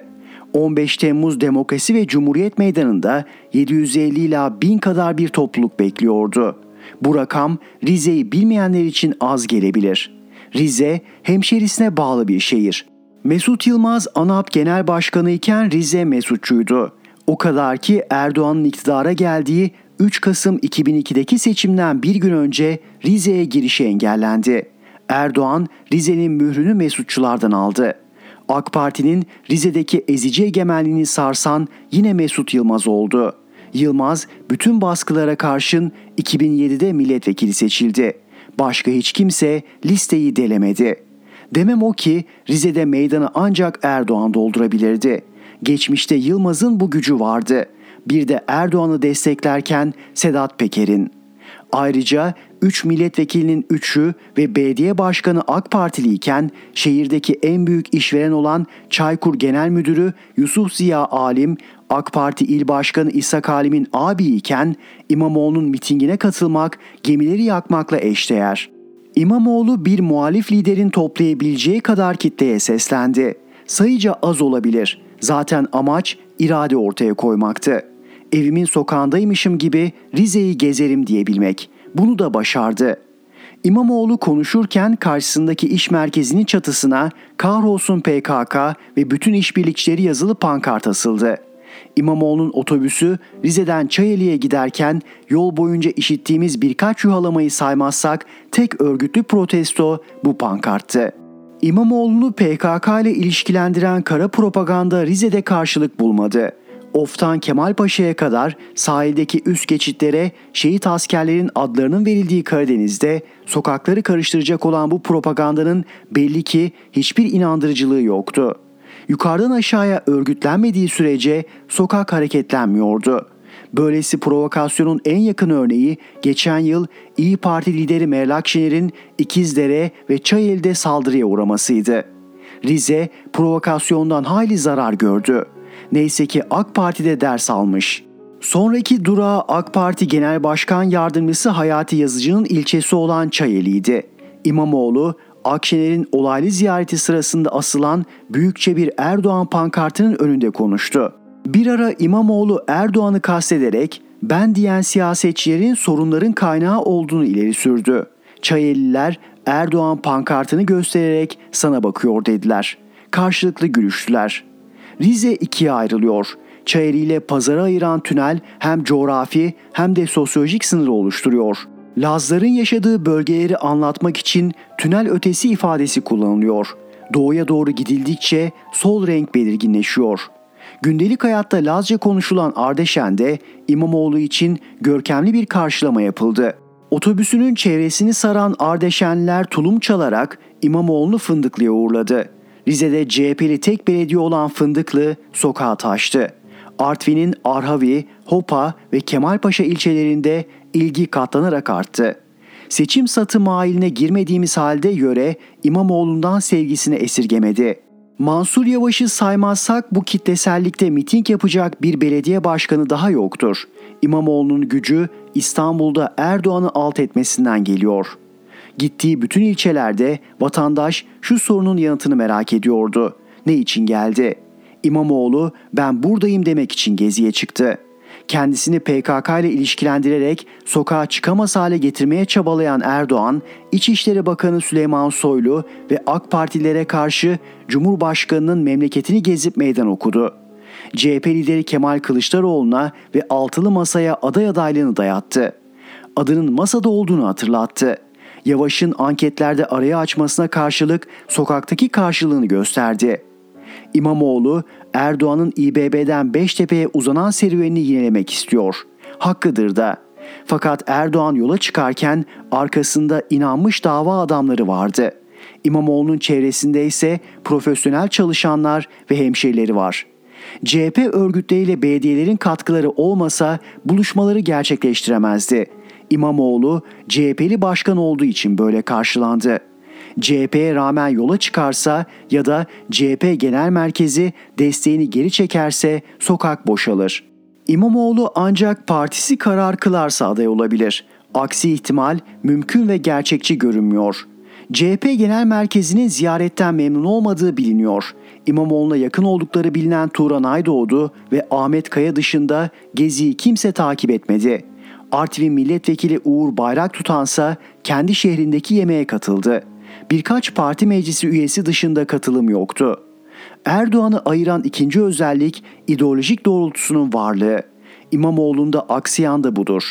15 Temmuz Demokrasi ve Cumhuriyet Meydanı'nda 750 ila 1000 kadar bir topluluk bekliyordu. Bu rakam Rize'yi bilmeyenler için az gelebilir. Rize hemşerisine bağlı bir şehir. Mesut Yılmaz ANAP Genel Başkanı iken Rize Mesutçuydu. O kadar ki Erdoğan'ın iktidara geldiği 3 Kasım 2002'deki seçimden bir gün önce Rize'ye girişi engellendi. Erdoğan Rize'nin mührünü Mesutçulardan aldı. AK Parti'nin Rize'deki ezici egemenliğini sarsan yine Mesut Yılmaz oldu. Yılmaz bütün baskılara karşın 2007'de milletvekili seçildi. Başka hiç kimse listeyi delemedi. Demem o ki Rize'de meydanı ancak Erdoğan doldurabilirdi. Geçmişte Yılmaz'ın bu gücü vardı. Bir de Erdoğan'ı desteklerken Sedat Peker'in. Ayrıca 3 milletvekilinin 3'ü ve belediye başkanı AK Partili iken şehirdeki en büyük işveren olan Çaykur Genel Müdürü Yusuf Ziya Alim, AK Parti İl Başkanı İsa Kalim'in abi iken İmamoğlu'nun mitingine katılmak gemileri yakmakla eşdeğer. İmamoğlu bir muhalif liderin toplayabileceği kadar kitleye seslendi. Sayıca az olabilir. Zaten amaç irade ortaya koymaktı. Evimin sokağındaymışım gibi Rize'yi gezerim diyebilmek. Bunu da başardı. İmamoğlu konuşurken karşısındaki iş merkezinin çatısına kahrolsun PKK ve bütün işbirlikçileri yazılı pankart asıldı. İmamoğlu'nun otobüsü Rize'den Çayeli'ye giderken yol boyunca işittiğimiz birkaç yuhalamayı saymazsak tek örgütlü protesto bu pankarttı. İmamoğlu'nu PKK ile ilişkilendiren kara propaganda Rize'de karşılık bulmadı. Of'tan Kemalpaşa'ya kadar sahildeki üst geçitlere şehit askerlerin adlarının verildiği Karadeniz'de sokakları karıştıracak olan bu propagandanın belli ki hiçbir inandırıcılığı yoktu. Yukarıdan aşağıya örgütlenmediği sürece sokak hareketlenmiyordu. Böylesi provokasyonun en yakın örneği geçen yıl İyi Parti lideri Meral Akşener'in İkizdere ve Çayeli'de saldırıya uğramasıydı. Rize provokasyondan hayli zarar gördü. Neyse ki AK Parti'de ders almış. Sonraki durağı AK Parti Genel Başkan Yardımcısı Hayati Yazıcı'nın ilçesi olan Çayeli'ydi. İmamoğlu, Akşener'in olaylı ziyareti sırasında asılan büyükçe bir Erdoğan pankartının önünde konuştu. Bir ara İmamoğlu Erdoğan'ı kastederek ben diyen siyasetçilerin sorunların kaynağı olduğunu ileri sürdü. Çayeliler Erdoğan pankartını göstererek sana bakıyor dediler. Karşılıklı gülüştüler. Rize ikiye ayrılıyor. Çayeli ile pazara ayıran tünel hem coğrafi hem de sosyolojik sınırı oluşturuyor. Lazların yaşadığı bölgeleri anlatmak için tünel ötesi ifadesi kullanılıyor. Doğuya doğru gidildikçe sol renk belirginleşiyor. Gündelik hayatta Lazca konuşulan Ardeşen'de İmamoğlu için görkemli bir karşılama yapıldı. Otobüsünün çevresini saran Ardeşenliler tulum çalarak İmamoğlu'nu Fındıklı'ya uğurladı. Rize'de CHP'li tek belediye olan Fındıklı sokağa taştı. Artvin'in Arhavi, Hopa ve Kemalpaşa ilçelerinde ilgi katlanarak arttı. Seçim satı mailine girmediğimiz halde yöre İmamoğlu'ndan sevgisini esirgemedi. Mansur Yavaş'ı saymazsak bu kitlesellikte miting yapacak bir belediye başkanı daha yoktur. İmamoğlu'nun gücü İstanbul'da Erdoğan'ı alt etmesinden geliyor. Gittiği bütün ilçelerde vatandaş şu sorunun yanıtını merak ediyordu. Ne için geldi? İmamoğlu ben buradayım demek için geziye çıktı. Kendisini PKK ile ilişkilendirerek sokağa çıkamaz hale getirmeye çabalayan Erdoğan, İçişleri Bakanı Süleyman Soylu ve AK Partilere karşı Cumhurbaşkanı'nın memleketini gezip meydan okudu. CHP lideri Kemal Kılıçdaroğlu'na ve altılı masaya aday adaylığını dayattı. Adının masada olduğunu hatırlattı. Yavaş'ın anketlerde araya açmasına karşılık sokaktaki karşılığını gösterdi. İmamoğlu Erdoğan'ın İBB'den Beştepe'ye uzanan serüvenini yinelemek istiyor. Hakkıdır da. Fakat Erdoğan yola çıkarken arkasında inanmış dava adamları vardı. İmamoğlu'nun çevresinde ise profesyonel çalışanlar ve hemşerileri var. CHP örgütleriyle belediyelerin katkıları olmasa buluşmaları gerçekleştiremezdi. İmamoğlu CHP'li başkan olduğu için böyle karşılandı. CHP'ye rağmen yola çıkarsa ya da CHP genel merkezi desteğini geri çekerse sokak boşalır. İmamoğlu ancak partisi karar kılarsa aday olabilir. Aksi ihtimal mümkün ve gerçekçi görünmüyor. CHP Genel Merkezi'nin ziyaretten memnun olmadığı biliniyor. İmamoğlu'na yakın oldukları bilinen Turan Aydoğdu ve Ahmet Kaya dışında Gezi'yi kimse takip etmedi. Artvin Milletvekili Uğur Bayrak tutansa kendi şehrindeki yemeğe katıldı. Birkaç parti meclisi üyesi dışında katılım yoktu. Erdoğan'ı ayıran ikinci özellik ideolojik doğrultusunun varlığı. İmamoğlu'nda aksiyan da budur.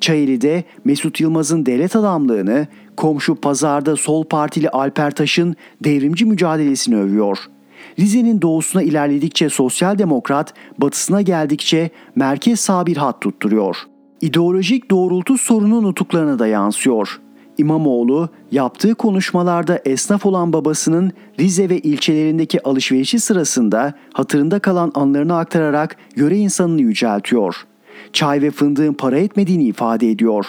Çayeli'de Mesut Yılmaz'ın devlet adamlığını, komşu pazarda sol partili Alper Taş'ın devrimci mücadelesini övüyor. Rize'nin doğusuna ilerledikçe sosyal demokrat, batısına geldikçe merkez sağ bir hat tutturuyor. İdeolojik doğrultu sorunun nutuklarına da yansıyor. İmamoğlu yaptığı konuşmalarda esnaf olan babasının Rize ve ilçelerindeki alışverişi sırasında hatırında kalan anlarını aktararak yöre insanını yüceltiyor. Çay ve fındığın para etmediğini ifade ediyor.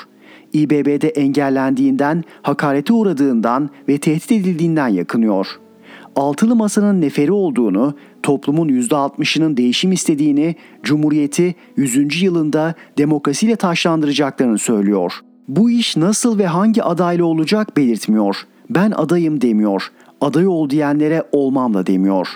İBB'de engellendiğinden, hakarete uğradığından ve tehdit edildiğinden yakınıyor. Altılı masanın neferi olduğunu, toplumun %60'ının değişim istediğini, Cumhuriyeti 100. yılında demokrasiyle taşlandıracaklarını söylüyor.'' Bu iş nasıl ve hangi adayla olacak belirtmiyor. Ben adayım demiyor. Aday ol diyenlere olmam da demiyor.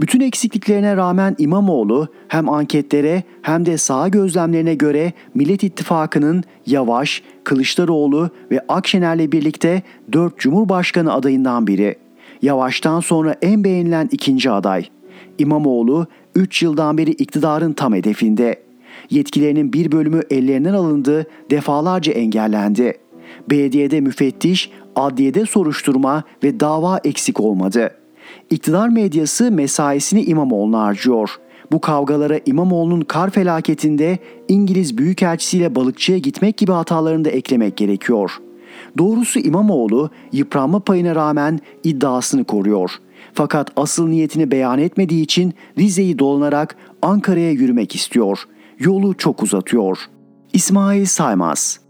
Bütün eksikliklerine rağmen İmamoğlu hem anketlere hem de sağ gözlemlerine göre Millet İttifakı'nın Yavaş, Kılıçdaroğlu ve Akşener'le birlikte 4 Cumhurbaşkanı adayından biri. Yavaş'tan sonra en beğenilen ikinci aday. İmamoğlu 3 yıldan beri iktidarın tam hedefinde yetkilerinin bir bölümü ellerinden alındı, defalarca engellendi. Belediyede müfettiş, adliyede soruşturma ve dava eksik olmadı. İktidar medyası mesaisini İmamoğlu'na harcıyor. Bu kavgalara İmamoğlu'nun kar felaketinde İngiliz Büyükelçisiyle balıkçıya gitmek gibi hatalarını da eklemek gerekiyor. Doğrusu İmamoğlu yıpranma payına rağmen iddiasını koruyor. Fakat asıl niyetini beyan etmediği için Rize'yi dolanarak Ankara'ya yürümek istiyor yolu çok uzatıyor. İsmail Saymaz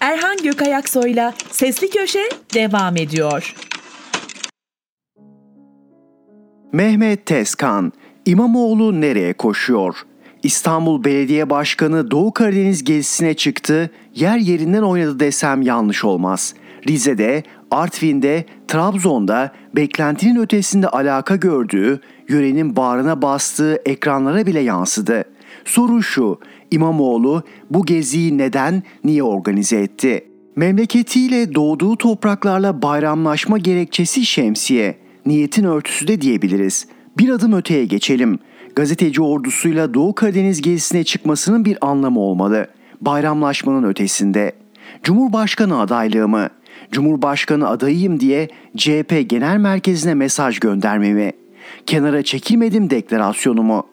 Erhan Gökayaksoy'la Sesli Köşe devam ediyor. Mehmet Tezkan, İmamoğlu nereye koşuyor? İstanbul Belediye Başkanı Doğu Karadeniz gezisine çıktı, yer yerinden oynadı desem yanlış olmaz. Rize'de, Artvin'de, Trabzon'da beklentinin ötesinde alaka gördüğü, yörenin bağrına bastığı ekranlara bile yansıdı. Soru şu, İmamoğlu bu geziyi neden, niye organize etti? Memleketiyle doğduğu topraklarla bayramlaşma gerekçesi şemsiye, niyetin örtüsü de diyebiliriz. Bir adım öteye geçelim. Gazeteci ordusuyla Doğu Karadeniz gezisine çıkmasının bir anlamı olmalı. Bayramlaşmanın ötesinde. Cumhurbaşkanı adaylığı mı? Cumhurbaşkanı adayıyım diye CHP Genel Merkezi'ne mesaj göndermemi, Kenara çekilmedim deklarasyonu mu?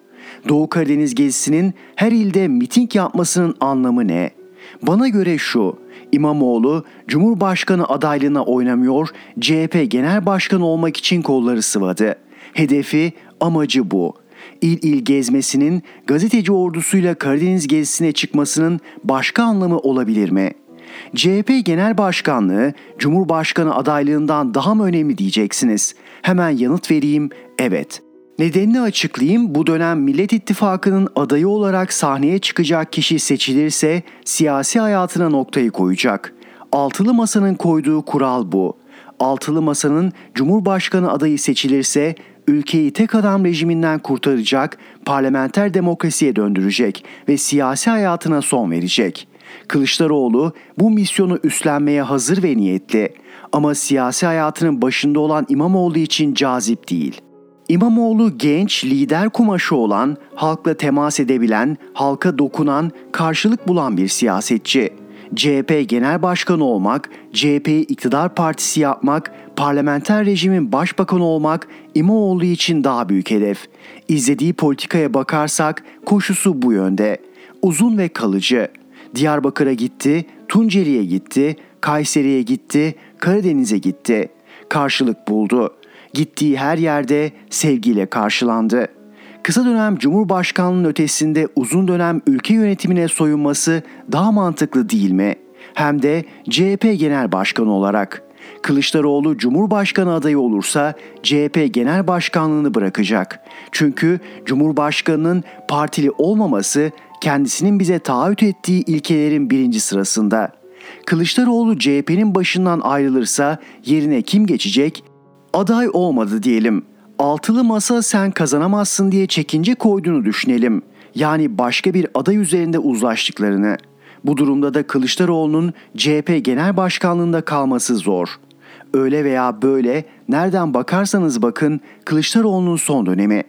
Doğu Karadeniz gezisinin her ilde miting yapmasının anlamı ne? Bana göre şu, İmamoğlu Cumhurbaşkanı adaylığına oynamıyor, CHP Genel Başkanı olmak için kolları sıvadı. Hedefi, amacı bu. İl il gezmesinin gazeteci ordusuyla Karadeniz gezisine çıkmasının başka anlamı olabilir mi? CHP Genel Başkanlığı Cumhurbaşkanı adaylığından daha mı önemli diyeceksiniz? Hemen yanıt vereyim, evet. Nedenini açıklayayım. Bu dönem Millet İttifakı'nın adayı olarak sahneye çıkacak kişi seçilirse siyasi hayatına noktayı koyacak. Altılı Masa'nın koyduğu kural bu. Altılı Masa'nın Cumhurbaşkanı adayı seçilirse ülkeyi tek adam rejiminden kurtaracak, parlamenter demokrasiye döndürecek ve siyasi hayatına son verecek. Kılıçdaroğlu bu misyonu üstlenmeye hazır ve niyetli ama siyasi hayatının başında olan İmamoğlu için cazip değil. İmamoğlu genç, lider kumaşı olan, halkla temas edebilen, halka dokunan, karşılık bulan bir siyasetçi. CHP Genel Başkanı olmak, CHP'yi iktidar partisi yapmak, parlamenter rejimin başbakanı olmak İmamoğlu için daha büyük hedef. İzlediği politikaya bakarsak koşusu bu yönde. Uzun ve kalıcı. Diyarbakır'a gitti, Tunceli'ye gitti, Kayseri'ye gitti, Karadeniz'e gitti. Karşılık buldu. Gittiği her yerde sevgiyle karşılandı. Kısa dönem Cumhurbaşkanlığının ötesinde uzun dönem ülke yönetimine soyunması daha mantıklı değil mi? Hem de CHP Genel Başkanı olarak. Kılıçdaroğlu Cumhurbaşkanı adayı olursa CHP Genel Başkanlığını bırakacak. Çünkü Cumhurbaşkanının partili olmaması kendisinin bize taahhüt ettiği ilkelerin birinci sırasında. Kılıçdaroğlu CHP'nin başından ayrılırsa yerine kim geçecek? Aday olmadı diyelim. Altılı masa sen kazanamazsın diye çekince koyduğunu düşünelim. Yani başka bir aday üzerinde uzlaştıklarını. Bu durumda da Kılıçdaroğlu'nun CHP Genel Başkanlığında kalması zor. Öyle veya böyle nereden bakarsanız bakın Kılıçdaroğlu'nun son dönemi.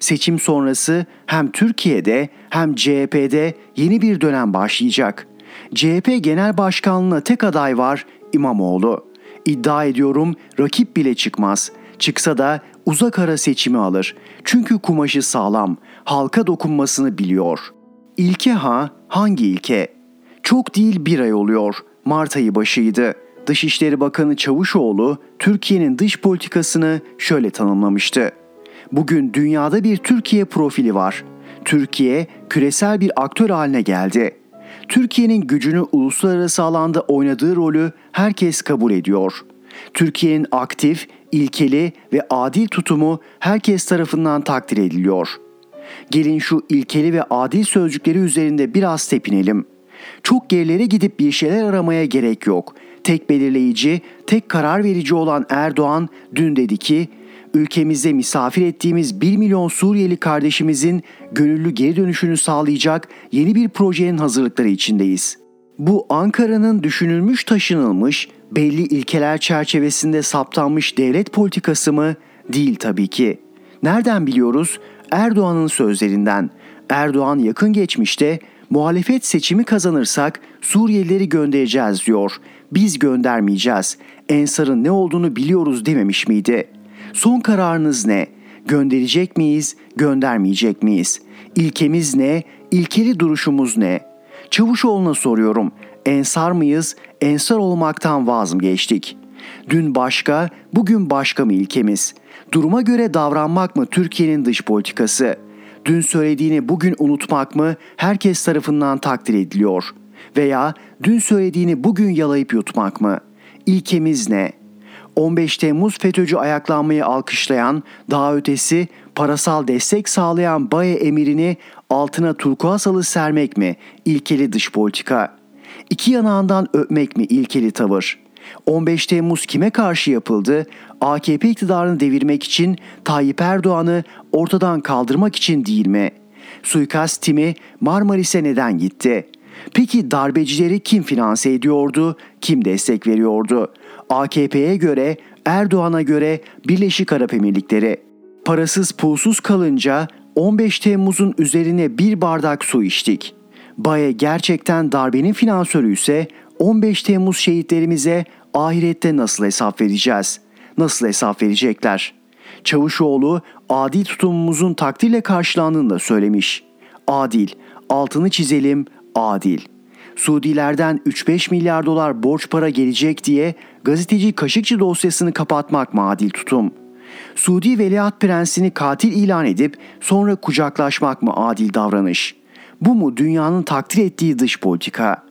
Seçim sonrası hem Türkiye'de hem CHP'de yeni bir dönem başlayacak. CHP Genel Başkanlığına tek aday var İmamoğlu. İddia ediyorum rakip bile çıkmaz. Çıksa da uzak ara seçimi alır. Çünkü kumaşı sağlam, halka dokunmasını biliyor. İlke ha hangi ilke? Çok değil bir ay oluyor. Mart ayı başıydı. Dışişleri Bakanı Çavuşoğlu Türkiye'nin dış politikasını şöyle tanımlamıştı. Bugün dünyada bir Türkiye profili var. Türkiye küresel bir aktör haline geldi. Türkiye'nin gücünü uluslararası alanda oynadığı rolü herkes kabul ediyor. Türkiye'nin aktif, ilkeli ve adil tutumu herkes tarafından takdir ediliyor. Gelin şu ilkeli ve adil sözcükleri üzerinde biraz tepinelim. Çok gerilere gidip bir şeyler aramaya gerek yok. Tek belirleyici, tek karar verici olan Erdoğan dün dedi ki ülkemizde misafir ettiğimiz 1 milyon Suriyeli kardeşimizin gönüllü geri dönüşünü sağlayacak yeni bir projenin hazırlıkları içindeyiz. Bu Ankara'nın düşünülmüş taşınılmış, belli ilkeler çerçevesinde saptanmış devlet politikası mı? Değil tabii ki. Nereden biliyoruz? Erdoğan'ın sözlerinden. Erdoğan yakın geçmişte muhalefet seçimi kazanırsak Suriyelileri göndereceğiz diyor. Biz göndermeyeceğiz. Ensar'ın ne olduğunu biliyoruz dememiş miydi? Son kararınız ne? Gönderecek miyiz, göndermeyecek miyiz? İlkemiz ne? İlkeli duruşumuz ne? Çavuşoğlu'na soruyorum. Ensar mıyız? Ensar olmaktan vaz mı geçtik? Dün başka, bugün başka mı ilkemiz? Duruma göre davranmak mı Türkiye'nin dış politikası? Dün söylediğini bugün unutmak mı herkes tarafından takdir ediliyor? Veya dün söylediğini bugün yalayıp yutmak mı? İlkemiz ne?'' 15 Temmuz FETÖ'cü ayaklanmayı alkışlayan, daha ötesi parasal destek sağlayan Baye emirini altına turkuaz halı sermek mi ilkeli dış politika? İki yanağından öpmek mi ilkeli tavır? 15 Temmuz kime karşı yapıldı? AKP iktidarını devirmek için Tayyip Erdoğan'ı ortadan kaldırmak için değil mi? Suikast timi Marmaris'e neden gitti? Peki darbecileri kim finanse ediyordu, kim destek veriyordu? AKP'ye göre, Erdoğan'a göre Birleşik Arap Emirlikleri. Parasız pulsuz kalınca 15 Temmuz'un üzerine bir bardak su içtik. Baye gerçekten darbenin finansörü ise 15 Temmuz şehitlerimize ahirette nasıl hesap vereceğiz? Nasıl hesap verecekler? Çavuşoğlu adil tutumumuzun takdirle karşılandığını da söylemiş. Adil, altını çizelim, adil. Suudilerden 3-5 milyar dolar borç para gelecek diye gazeteci Kaşıkçı dosyasını kapatmak mı adil tutum? Suudi Veliaht Prensini katil ilan edip sonra kucaklaşmak mı adil davranış? Bu mu dünyanın takdir ettiği dış politika?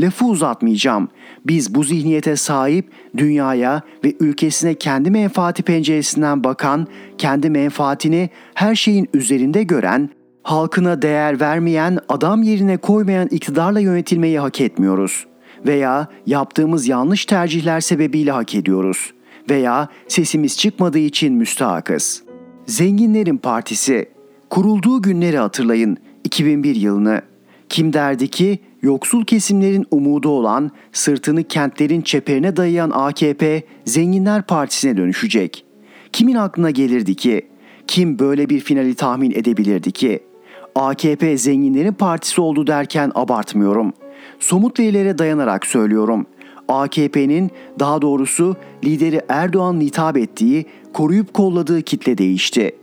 Lafı uzatmayacağım. Biz bu zihniyete sahip dünyaya ve ülkesine kendi menfaati penceresinden bakan, kendi menfaatini her şeyin üzerinde gören, halkına değer vermeyen, adam yerine koymayan iktidarla yönetilmeyi hak etmiyoruz. Veya yaptığımız yanlış tercihler sebebiyle hak ediyoruz. Veya sesimiz çıkmadığı için müstahakız. Zenginlerin Partisi Kurulduğu günleri hatırlayın 2001 yılını. Kim derdi ki yoksul kesimlerin umudu olan, sırtını kentlerin çeperine dayayan AKP Zenginler Partisi'ne dönüşecek. Kimin aklına gelirdi ki? Kim böyle bir finali tahmin edebilirdi ki? AKP Zenginlerin Partisi oldu derken abartmıyorum. Somut verilere dayanarak söylüyorum. AKP'nin daha doğrusu lideri Erdoğan hitap ettiği, koruyup kolladığı kitle değişti.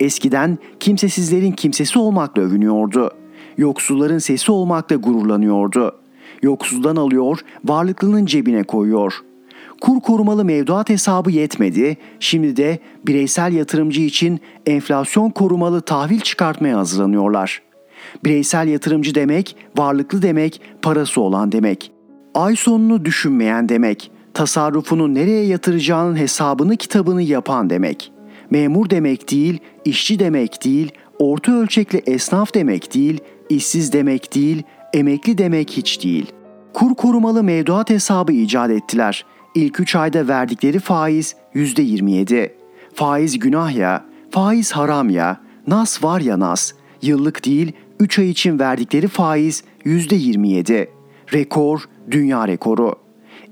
Eskiden kimsesizlerin kimsesi olmakla övünüyordu. Yoksulların sesi olmakla gururlanıyordu. Yoksuldan alıyor, varlıklının cebine koyuyor. Kur korumalı mevduat hesabı yetmedi, şimdi de bireysel yatırımcı için enflasyon korumalı tahvil çıkartmaya hazırlanıyorlar. Bireysel yatırımcı demek, varlıklı demek, parası olan demek. Ay sonunu düşünmeyen demek, tasarrufunu nereye yatıracağının hesabını kitabını yapan demek. Memur demek değil, işçi demek değil, orta ölçekli esnaf demek değil, işsiz demek değil, emekli demek hiç değil. Kur korumalı mevduat hesabı icat ettiler. İlk 3 ayda verdikleri faiz %27. Faiz günah ya, faiz haram ya, nas var ya nas. Yıllık değil 3 ay için verdikleri faiz %27. Rekor, dünya rekoru.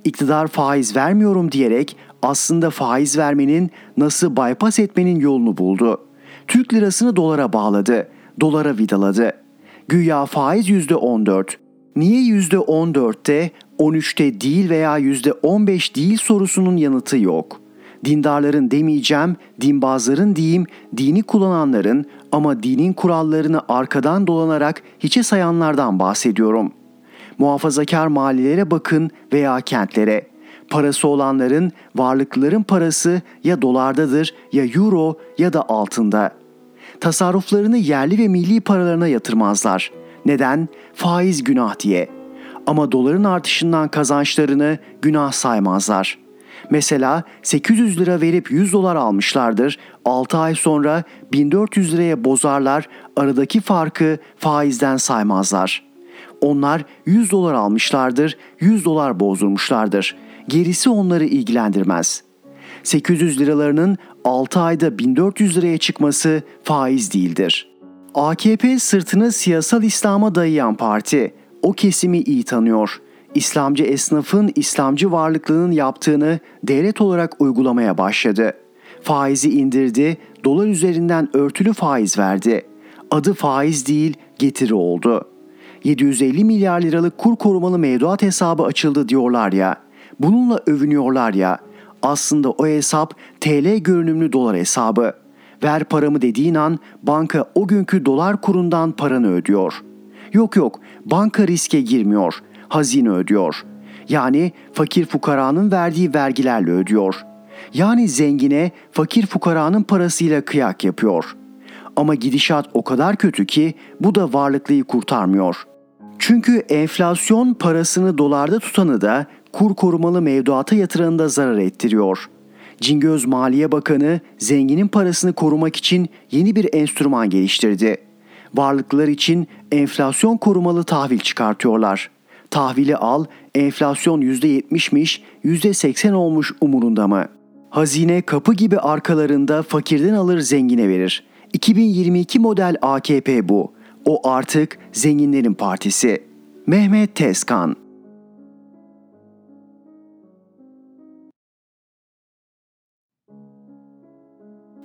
İktidar faiz vermiyorum diyerek aslında faiz vermenin nasıl bypass etmenin yolunu buldu. Türk lirasını dolara bağladı, dolara vidaladı. Güya faiz %14. Niye %14'te, 13'te değil veya %15 değil sorusunun yanıtı yok. Dindarların demeyeceğim, dinbazların diyeyim, dini kullananların ama dinin kurallarını arkadan dolanarak hiçe sayanlardan bahsediyorum. Muhafazakar mahallelere bakın veya kentlere. Parası olanların, varlıklıların parası ya dolardadır ya euro ya da altında. Tasarruflarını yerli ve milli paralarına yatırmazlar. Neden? Faiz günah diye. Ama doların artışından kazançlarını günah saymazlar. Mesela 800 lira verip 100 dolar almışlardır. 6 ay sonra 1400 liraya bozarlar. Aradaki farkı faizden saymazlar. Onlar 100 dolar almışlardır. 100 dolar bozdurmuşlardır. Gerisi onları ilgilendirmez. 800 liralarının 6 ayda 1400 liraya çıkması faiz değildir. AKP sırtını siyasal İslam'a dayayan parti. O kesimi iyi tanıyor. İslamcı esnafın İslamcı varlıklının yaptığını devlet olarak uygulamaya başladı. Faizi indirdi, dolar üzerinden örtülü faiz verdi. Adı faiz değil, getiri oldu. 750 milyar liralık kur korumalı mevduat hesabı açıldı diyorlar ya. Bununla övünüyorlar ya. Aslında o hesap TL görünümlü dolar hesabı. Ver paramı dediğin an banka o günkü dolar kurundan paranı ödüyor. Yok yok banka riske girmiyor. Hazine ödüyor. Yani fakir fukaranın verdiği vergilerle ödüyor. Yani zengine fakir fukaranın parasıyla kıyak yapıyor. Ama gidişat o kadar kötü ki bu da varlıklıyı kurtarmıyor. Çünkü enflasyon parasını dolarda tutanı da kur korumalı mevduata yatıranı da zarar ettiriyor. Cingöz Maliye Bakanı zenginin parasını korumak için yeni bir enstrüman geliştirdi. Varlıklılar için enflasyon korumalı tahvil çıkartıyorlar. Tahvili al, enflasyon %70'miş, %80 olmuş umurunda mı? Hazine kapı gibi arkalarında fakirden alır zengine verir. 2022 model AKP bu. O artık zenginlerin partisi. Mehmet Tezkan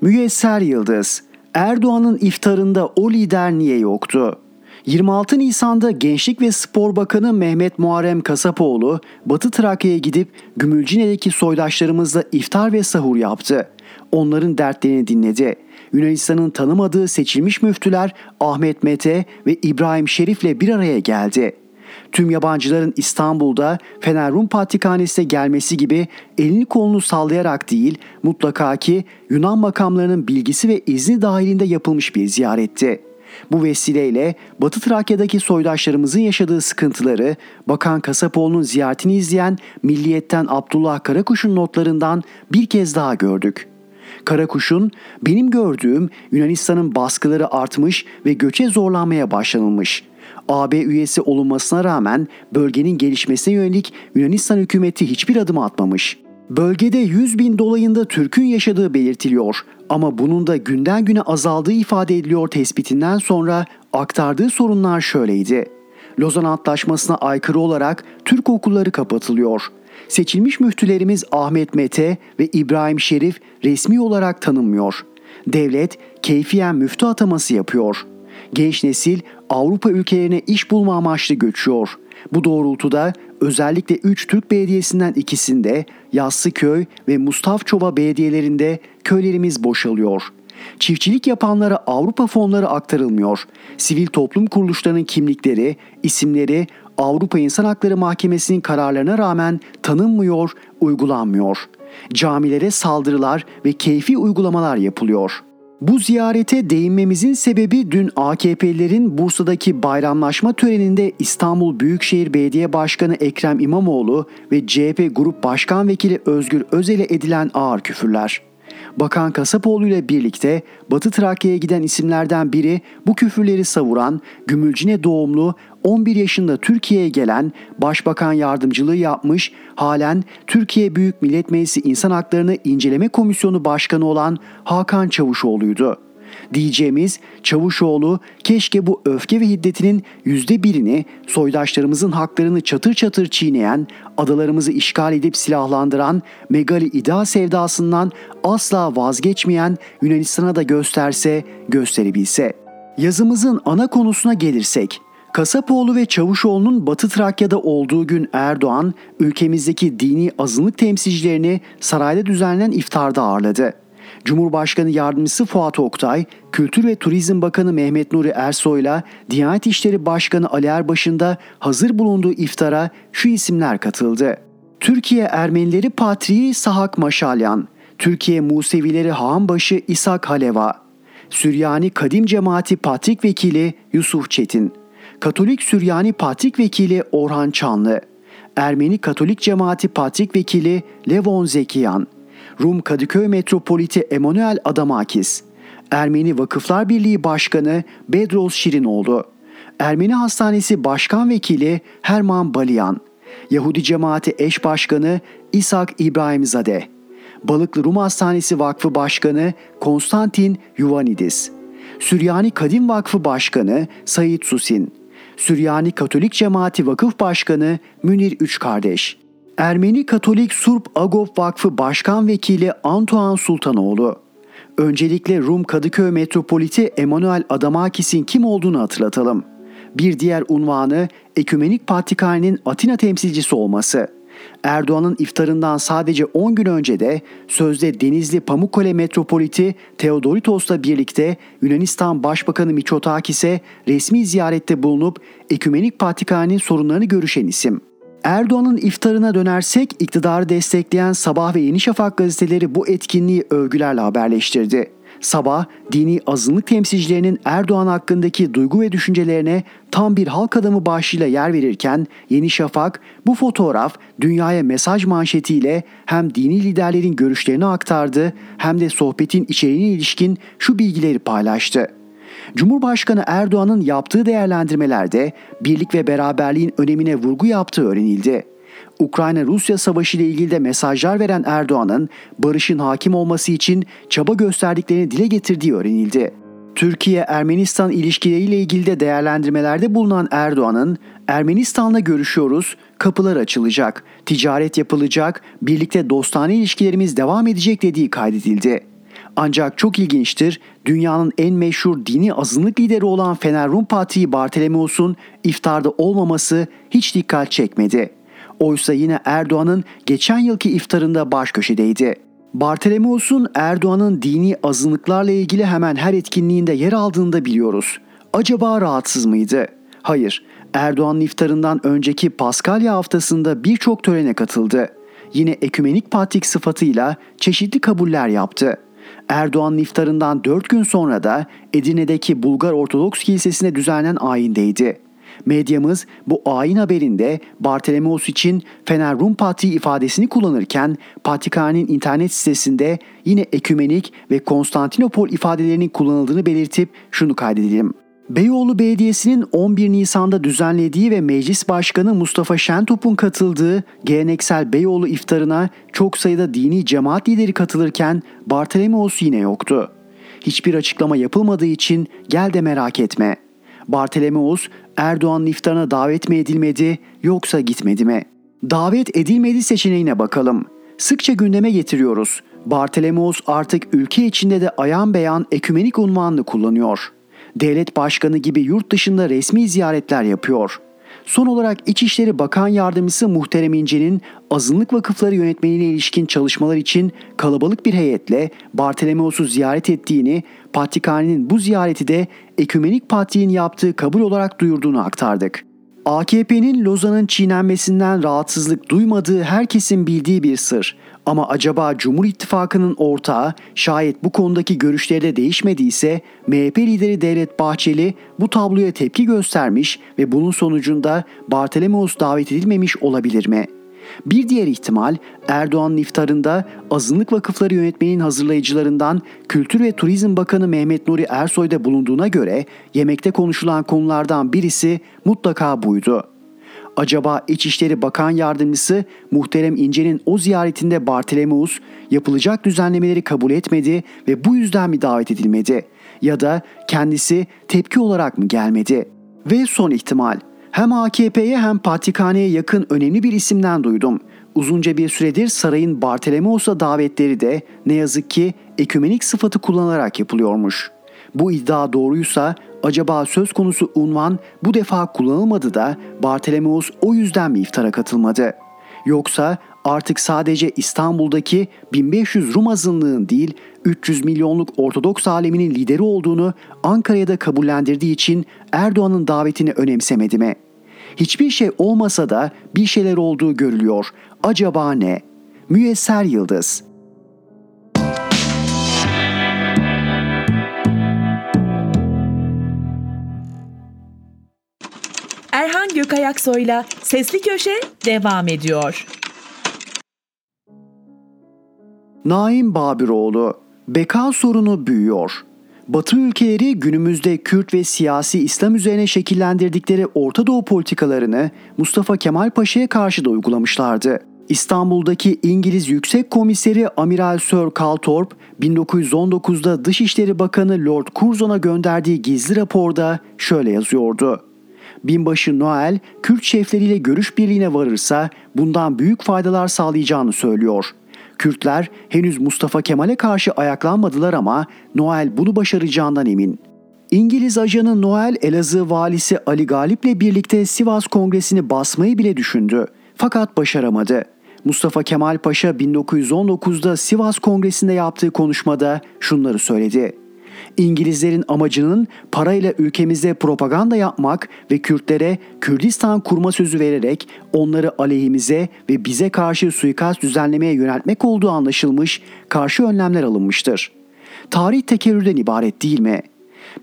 Müyesser Yıldız Erdoğan'ın iftarında o lider niye yoktu? 26 Nisan'da Gençlik ve Spor Bakanı Mehmet Muharrem Kasapoğlu, Batı Trakya'ya gidip Gümülcine'deki soydaşlarımızla iftar ve sahur yaptı. Onların dertlerini dinledi. Yunanistan'ın tanımadığı seçilmiş müftüler Ahmet Mete ve İbrahim Şerif'le bir araya geldi. Tüm yabancıların İstanbul'da Fener Rum Patrikhanesi'ne gelmesi gibi elini kolunu sallayarak değil, mutlaka ki Yunan makamlarının bilgisi ve izni dahilinde yapılmış bir ziyaretti. Bu vesileyle Batı Trakya'daki soydaşlarımızın yaşadığı sıkıntıları Bakan Kasapoğlu'nun ziyaretini izleyen Milliyet'ten Abdullah Karakuş'un notlarından bir kez daha gördük. Karakuş'un benim gördüğüm Yunanistan'ın baskıları artmış ve göçe zorlanmaya başlanılmış. AB üyesi olunmasına rağmen bölgenin gelişmesine yönelik Yunanistan hükümeti hiçbir adım atmamış. Bölgede 100 bin dolayında Türk'ün yaşadığı belirtiliyor ama bunun da günden güne azaldığı ifade ediliyor tespitinden sonra aktardığı sorunlar şöyleydi. Lozan Antlaşması'na aykırı olarak Türk okulları kapatılıyor. Seçilmiş müftülerimiz Ahmet Mete ve İbrahim Şerif resmi olarak tanınmıyor. Devlet keyfiyen müftü ataması yapıyor. Genç nesil Avrupa ülkelerine iş bulma amaçlı göçüyor. Bu doğrultuda özellikle 3 Türk belediyesinden ikisinde Yassıköy ve Mustafçova belediyelerinde köylerimiz boşalıyor. Çiftçilik yapanlara Avrupa fonları aktarılmıyor. Sivil toplum kuruluşlarının kimlikleri, isimleri Avrupa İnsan Hakları Mahkemesi'nin kararlarına rağmen tanınmıyor, uygulanmıyor. Camilere saldırılar ve keyfi uygulamalar yapılıyor.'' Bu ziyarete değinmemizin sebebi dün AKP'lilerin Bursa'daki bayramlaşma töreninde İstanbul Büyükşehir Belediye Başkanı Ekrem İmamoğlu ve CHP Grup Başkan Vekili Özgür Özel'e edilen ağır küfürler. Bakan Kasapoğlu ile birlikte Batı Trakya'ya giden isimlerden biri bu küfürleri savuran Gümülcine doğumlu 11 yaşında Türkiye'ye gelen Başbakan yardımcılığı yapmış, halen Türkiye Büyük Millet Meclisi İnsan Haklarını İnceleme Komisyonu Başkanı olan Hakan Çavuşoğlu'ydu. Diyeceğimiz Çavuşoğlu keşke bu öfke ve hiddetinin yüzde birini soydaşlarımızın haklarını çatır çatır çiğneyen, adalarımızı işgal edip silahlandıran megali iddia sevdasından asla vazgeçmeyen Yunanistan'a da gösterse, gösterebilse. Yazımızın ana konusuna gelirsek, Kasapoğlu ve Çavuşoğlu'nun Batı Trakya'da olduğu gün Erdoğan, ülkemizdeki dini azınlık temsilcilerini sarayda düzenlenen iftarda ağırladı. Cumhurbaşkanı Yardımcısı Fuat Oktay, Kültür ve Turizm Bakanı Mehmet Nuri Ersoy'la Diyanet İşleri Başkanı Ali Erbaş'ın da hazır bulunduğu iftara şu isimler katıldı. Türkiye Ermenileri Patriği Sahak Maşalyan, Türkiye Musevileri Haanbaşı İshak Haleva, Süryani Kadim Cemaati Patrik Vekili Yusuf Çetin, Katolik Süryani Patrik Vekili Orhan Çanlı, Ermeni Katolik Cemaati Patrik Vekili Levon Zekiyan, Rum Kadıköy Metropoliti Emanuel Adamakis, Ermeni Vakıflar Birliği Başkanı Bedros Şirinoğlu, Ermeni Hastanesi Başkan Vekili Herman Baliyan, Yahudi Cemaati Eş Başkanı İshak İbrahimzade, Balıklı Rum Hastanesi Vakfı Başkanı Konstantin Yuvanidis, Süryani Kadim Vakfı Başkanı Sayit Susin, Süryani Katolik Cemaati Vakıf Başkanı Münir Üç Kardeş, Ermeni Katolik Surp Agop Vakfı Başkan Vekili Antoine Sultanoğlu. Öncelikle Rum Kadıköy Metropoliti Emanuel Adamakis'in kim olduğunu hatırlatalım. Bir diğer unvanı Ekümenik Patrikhane'nin Atina temsilcisi olması. Erdoğan'ın iftarından sadece 10 gün önce de sözde Denizli Pamukkale Metropoliti Theodoritos'la birlikte Yunanistan Başbakanı Miçotakis'e resmi ziyarette bulunup Ekümenik Patrikhane'nin sorunlarını görüşen isim. Erdoğan'ın iftarına dönersek iktidarı destekleyen Sabah ve Yeni Şafak gazeteleri bu etkinliği övgülerle haberleştirdi. Sabah, dini azınlık temsilcilerinin Erdoğan hakkındaki duygu ve düşüncelerine tam bir halk adamı başlığıyla yer verirken Yeni Şafak bu fotoğraf dünyaya mesaj manşetiyle hem dini liderlerin görüşlerini aktardı hem de sohbetin içeriğine ilişkin şu bilgileri paylaştı. Cumhurbaşkanı Erdoğan'ın yaptığı değerlendirmelerde birlik ve beraberliğin önemine vurgu yaptığı öğrenildi. Ukrayna-Rusya savaşı ile ilgili de mesajlar veren Erdoğan'ın barışın hakim olması için çaba gösterdiklerini dile getirdiği öğrenildi. Türkiye-Ermenistan ilişkileriyle ilgili de değerlendirmelerde bulunan Erdoğan'ın Ermenistan'la görüşüyoruz, kapılar açılacak, ticaret yapılacak, birlikte dostane ilişkilerimiz devam edecek dediği kaydedildi. Ancak çok ilginçtir, dünyanın en meşhur dini azınlık lideri olan Fener Rum Patriği Bartolomeos'un iftarda olmaması hiç dikkat çekmedi. Oysa yine Erdoğan'ın geçen yılki iftarında baş köşedeydi. Bartolomeos'un Erdoğan'ın dini azınlıklarla ilgili hemen her etkinliğinde yer aldığını da biliyoruz. Acaba rahatsız mıydı? Hayır, Erdoğan'ın iftarından önceki Paskalya haftasında birçok törene katıldı. Yine ekümenik patrik sıfatıyla çeşitli kabuller yaptı. Erdoğan'ın iftarından 4 gün sonra da Edirne'deki Bulgar Ortodoks Kilisesi'ne düzenlenen ayindeydi. Medyamız bu ayin haberinde Bartolomeos için Fener Rum Patriği ifadesini kullanırken Patrikhane'nin internet sitesinde yine ekümenik ve Konstantinopol ifadelerinin kullanıldığını belirtip şunu kaydedelim. Beyoğlu Belediyesi'nin 11 Nisan'da düzenlediği ve Meclis Başkanı Mustafa Şentop'un katıldığı geleneksel Beyoğlu iftarına çok sayıda dini cemaat lideri katılırken Bartolomeos yine yoktu. Hiçbir açıklama yapılmadığı için gel de merak etme. Bartolomeos Erdoğan'ın iftarına davet mi edilmedi yoksa gitmedi mi? Davet edilmedi seçeneğine bakalım. Sıkça gündeme getiriyoruz. Bartolomeos artık ülke içinde de ayan beyan ekümenik unvanını kullanıyor devlet başkanı gibi yurt dışında resmi ziyaretler yapıyor. Son olarak İçişleri Bakan Yardımcısı Muhterem İnce'nin azınlık vakıfları yönetmeliğine ilişkin çalışmalar için kalabalık bir heyetle Bartolomeos'u ziyaret ettiğini, Patrikhane'nin bu ziyareti de Ekümenik Patriğin yaptığı kabul olarak duyurduğunu aktardık. AKP'nin Lozan'ın çiğnenmesinden rahatsızlık duymadığı herkesin bildiği bir sır. Ama acaba Cumhur İttifakı'nın ortağı şayet bu konudaki görüşleri de değişmediyse MHP lideri Devlet Bahçeli bu tabloya tepki göstermiş ve bunun sonucunda Bartolomeos davet edilmemiş olabilir mi? Bir diğer ihtimal Erdoğan'ın iftarında azınlık vakıfları yönetmenin hazırlayıcılarından Kültür ve Turizm Bakanı Mehmet Nuri Ersoy'da bulunduğuna göre yemekte konuşulan konulardan birisi mutlaka buydu. Acaba İçişleri Bakan Yardımcısı Muhterem İnce'nin o ziyaretinde Bartolomeus yapılacak düzenlemeleri kabul etmedi ve bu yüzden mi davet edilmedi? Ya da kendisi tepki olarak mı gelmedi? Ve son ihtimal hem AKP'ye hem Patrikhane'ye yakın önemli bir isimden duydum. Uzunca bir süredir sarayın Bartolomeos'a davetleri de ne yazık ki ekümenik sıfatı kullanarak yapılıyormuş. Bu iddia doğruysa acaba söz konusu unvan bu defa kullanılmadı da Bartolomeos o yüzden mi iftara katılmadı? Yoksa artık sadece İstanbul'daki 1500 Rum azınlığın değil 300 milyonluk Ortodoks aleminin lideri olduğunu Ankara'ya da kabullendirdiği için Erdoğan'ın davetini önemsemedi mi? Hiçbir şey olmasa da bir şeyler olduğu görülüyor. Acaba ne? Müyesser Yıldız Erhan Gökayaksoy'la Sesli Köşe devam ediyor. Naim Babiroğlu, beka sorunu büyüyor. Batı ülkeleri günümüzde Kürt ve siyasi İslam üzerine şekillendirdikleri Orta Doğu politikalarını Mustafa Kemal Paşa'ya karşı da uygulamışlardı. İstanbul'daki İngiliz Yüksek Komiseri Amiral Sir Calthorpe 1919'da Dışişleri Bakanı Lord Curzon'a gönderdiği gizli raporda şöyle yazıyordu. Binbaşı Noel Kürt şefleriyle görüş birliğine varırsa bundan büyük faydalar sağlayacağını söylüyor. Kürtler henüz Mustafa Kemal'e karşı ayaklanmadılar ama Noel bunu başaracağından emin. İngiliz ajanı Noel Elazığ valisi Ali Galip'le birlikte Sivas Kongresi'ni basmayı bile düşündü. Fakat başaramadı. Mustafa Kemal Paşa 1919'da Sivas Kongresi'nde yaptığı konuşmada şunları söyledi. İngilizlerin amacının parayla ülkemizde propaganda yapmak ve Kürtlere Kürdistan kurma sözü vererek onları aleyhimize ve bize karşı suikast düzenlemeye yöneltmek olduğu anlaşılmış, karşı önlemler alınmıştır. Tarih tekerrürden ibaret değil mi?''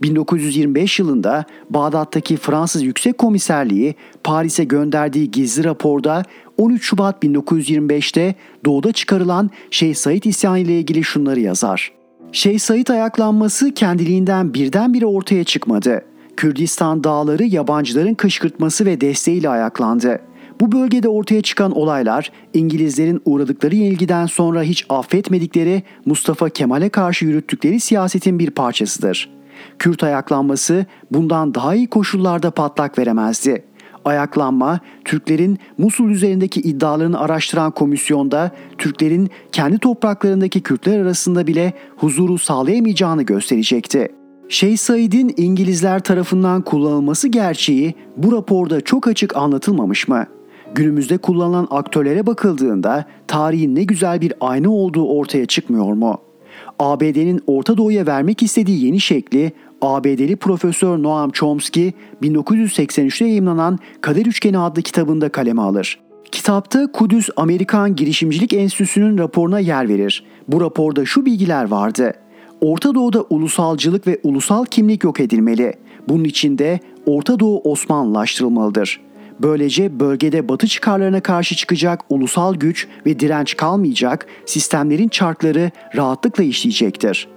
1925 yılında Bağdat'taki Fransız Yüksek Komiserliği Paris'e gönderdiği gizli raporda 13 Şubat 1925'te doğuda çıkarılan Şeyh Said isyanı ile ilgili şunları yazar. Şeyh Said ayaklanması kendiliğinden birdenbire ortaya çıkmadı. Kürdistan dağları yabancıların kışkırtması ve desteğiyle ayaklandı. Bu bölgede ortaya çıkan olaylar İngilizlerin uğradıkları yenilgiden sonra hiç affetmedikleri Mustafa Kemal'e karşı yürüttükleri siyasetin bir parçasıdır. Kürt ayaklanması bundan daha iyi koşullarda patlak veremezdi. Ayaklanma, Türklerin Musul üzerindeki iddialarını araştıran komisyonda Türklerin kendi topraklarındaki Kürtler arasında bile huzuru sağlayamayacağını gösterecekti. Şeyh Said'in İngilizler tarafından kullanılması gerçeği bu raporda çok açık anlatılmamış mı? Günümüzde kullanılan aktörlere bakıldığında tarihin ne güzel bir ayna olduğu ortaya çıkmıyor mu? ABD'nin Orta Doğu'ya vermek istediği yeni şekli ABD'li Profesör Noam Chomsky 1983'te yayımlanan Kader Üçgeni adlı kitabında kaleme alır. Kitapta Kudüs Amerikan Girişimcilik Enstitüsü'nün raporuna yer verir. Bu raporda şu bilgiler vardı. Orta Doğu'da ulusalcılık ve ulusal kimlik yok edilmeli. Bunun için de Orta Doğu Osmanlılaştırılmalıdır. Böylece bölgede batı çıkarlarına karşı çıkacak ulusal güç ve direnç kalmayacak, sistemlerin çarkları rahatlıkla işleyecektir.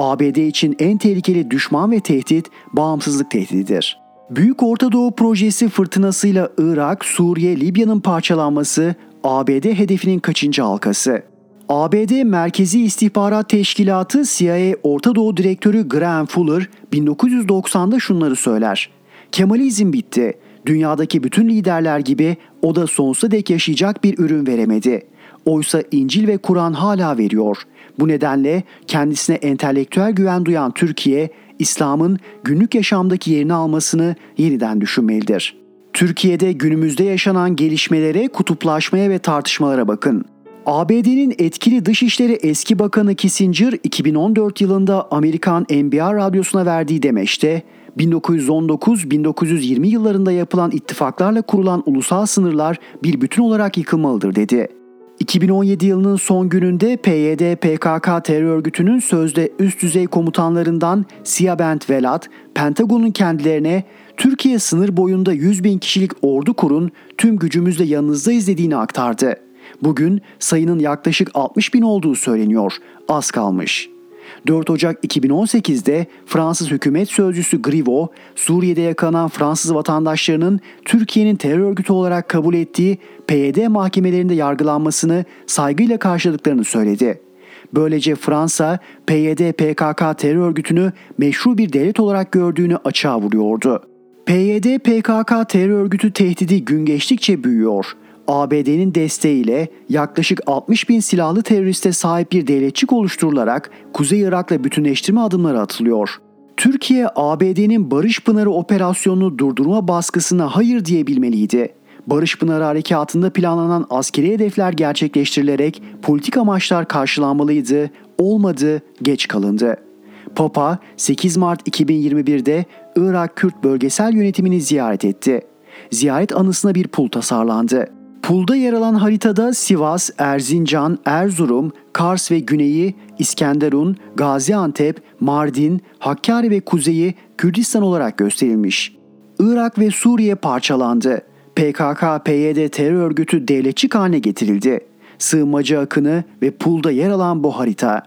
ABD için en tehlikeli düşman ve tehdit bağımsızlık tehdididir. Büyük Orta Doğu projesi fırtınasıyla Irak, Suriye, Libya'nın parçalanması ABD hedefinin kaçıncı halkası? ABD Merkezi İstihbarat Teşkilatı CIA Orta Doğu Direktörü Graham Fuller 1990'da şunları söyler. Kemalizm bitti. Dünyadaki bütün liderler gibi o da sonsuza dek yaşayacak bir ürün veremedi. Oysa İncil ve Kur'an hala veriyor. Bu nedenle kendisine entelektüel güven duyan Türkiye, İslam'ın günlük yaşamdaki yerini almasını yeniden düşünmelidir. Türkiye'de günümüzde yaşanan gelişmelere, kutuplaşmaya ve tartışmalara bakın. ABD'nin etkili dışişleri eski bakanı Kissinger 2014 yılında Amerikan NBR radyosuna verdiği demeçte 1919-1920 yıllarında yapılan ittifaklarla kurulan ulusal sınırlar bir bütün olarak yıkılmalıdır dedi. 2017 yılının son gününde PYD PKK terör örgütünün sözde üst düzey komutanlarından Siyabent Velat, Pentagon'un kendilerine Türkiye sınır boyunda 100 bin kişilik ordu kurun, tüm gücümüzle yanınızdayız dediğini aktardı. Bugün sayının yaklaşık 60 bin olduğu söyleniyor. Az kalmış. 4 Ocak 2018'de Fransız hükümet sözcüsü Grivo, Suriye'de yakalanan Fransız vatandaşlarının Türkiye'nin terör örgütü olarak kabul ettiği PYD mahkemelerinde yargılanmasını saygıyla karşıladıklarını söyledi. Böylece Fransa, PYD PKK terör örgütünü meşru bir devlet olarak gördüğünü açığa vuruyordu. PYD PKK terör örgütü tehdidi gün geçtikçe büyüyor. ABD'nin desteğiyle yaklaşık 60 bin silahlı teröriste sahip bir devletçik oluşturularak Kuzey Irak'la bütünleştirme adımları atılıyor. Türkiye, ABD'nin Barış Pınarı operasyonunu durdurma baskısına hayır diyebilmeliydi. Barış Pınarı Harekatı'nda planlanan askeri hedefler gerçekleştirilerek politik amaçlar karşılanmalıydı, olmadı, geç kalındı. Papa 8 Mart 2021'de Irak Kürt bölgesel yönetimini ziyaret etti. Ziyaret anısına bir pul tasarlandı. Pulda yer alan haritada Sivas, Erzincan, Erzurum, Kars ve Güneyi, İskenderun, Gaziantep, Mardin, Hakkari ve Kuzeyi Kürdistan olarak gösterilmiş. Irak ve Suriye parçalandı. PKK-PYD terör örgütü devletçik haline getirildi. Sığınmacı akını ve pulda yer alan bu harita.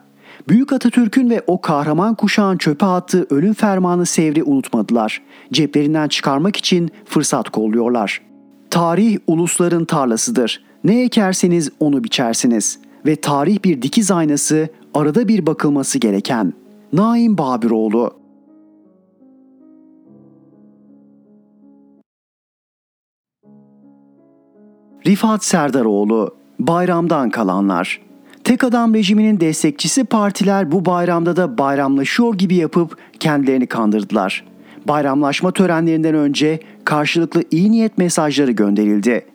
Büyük Atatürk'ün ve o kahraman kuşağın çöpe attığı ölüm fermanı sevri unutmadılar. Ceplerinden çıkarmak için fırsat kolluyorlar.'' Tarih ulusların tarlasıdır. Ne ekerseniz onu biçersiniz ve tarih bir dikiz aynası, arada bir bakılması gereken. Naim Babiroğlu Rifat Serdaroğlu Bayramdan kalanlar Tek adam rejiminin destekçisi partiler bu bayramda da bayramlaşıyor gibi yapıp kendilerini kandırdılar. Bayramlaşma törenlerinden önce karşılıklı iyi niyet mesajları gönderildi.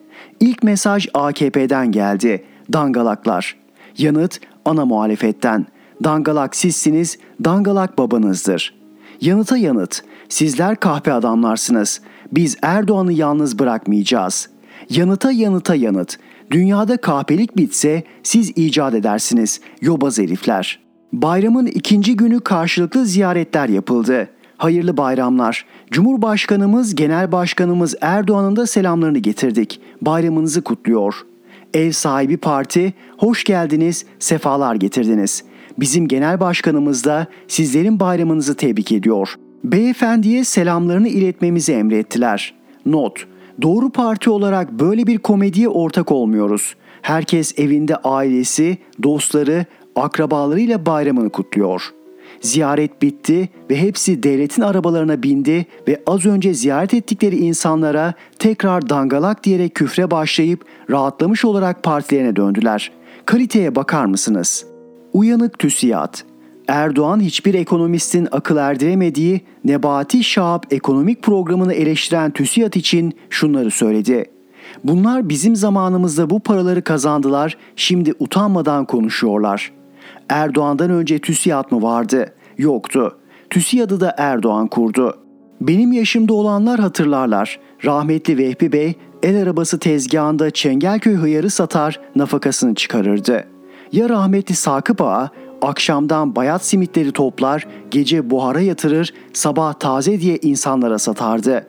İlk mesaj AKP'den geldi. Dangalaklar. Yanıt ana muhalefetten. Dangalak sizsiniz, dangalak babanızdır. Yanıta yanıt. Sizler kahpe adamlarsınız. Biz Erdoğan'ı yalnız bırakmayacağız. Yanıta yanıta yanıt. Dünyada kahpelik bitse siz icat edersiniz. Yobaz herifler. Bayramın ikinci günü karşılıklı ziyaretler yapıldı hayırlı bayramlar. Cumhurbaşkanımız, Genel Başkanımız Erdoğan'ın da selamlarını getirdik. Bayramınızı kutluyor. Ev sahibi parti, hoş geldiniz, sefalar getirdiniz. Bizim genel başkanımız da sizlerin bayramınızı tebrik ediyor. Beyefendiye selamlarını iletmemizi emrettiler. Not: Doğru parti olarak böyle bir komediye ortak olmuyoruz. Herkes evinde ailesi, dostları, akrabalarıyla bayramını kutluyor.'' Ziyaret bitti ve hepsi devletin arabalarına bindi ve az önce ziyaret ettikleri insanlara tekrar dangalak diyerek küfre başlayıp rahatlamış olarak partilerine döndüler. Kaliteye bakar mısınız? Uyanık TÜSİAD Erdoğan hiçbir ekonomistin akıl erdiremediği Nebati Şahap ekonomik programını eleştiren TÜSİAD için şunları söyledi. Bunlar bizim zamanımızda bu paraları kazandılar, şimdi utanmadan konuşuyorlar. Erdoğan'dan önce TÜSİAD mı vardı? Yoktu. TÜSİAD'ı da Erdoğan kurdu. Benim yaşımda olanlar hatırlarlar. Rahmetli Vehbi Bey el arabası tezgahında Çengelköy hıyarı satar, nafakasını çıkarırdı. Ya rahmetli Sakıp Ağa akşamdan bayat simitleri toplar, gece buhara yatırır, sabah taze diye insanlara satardı.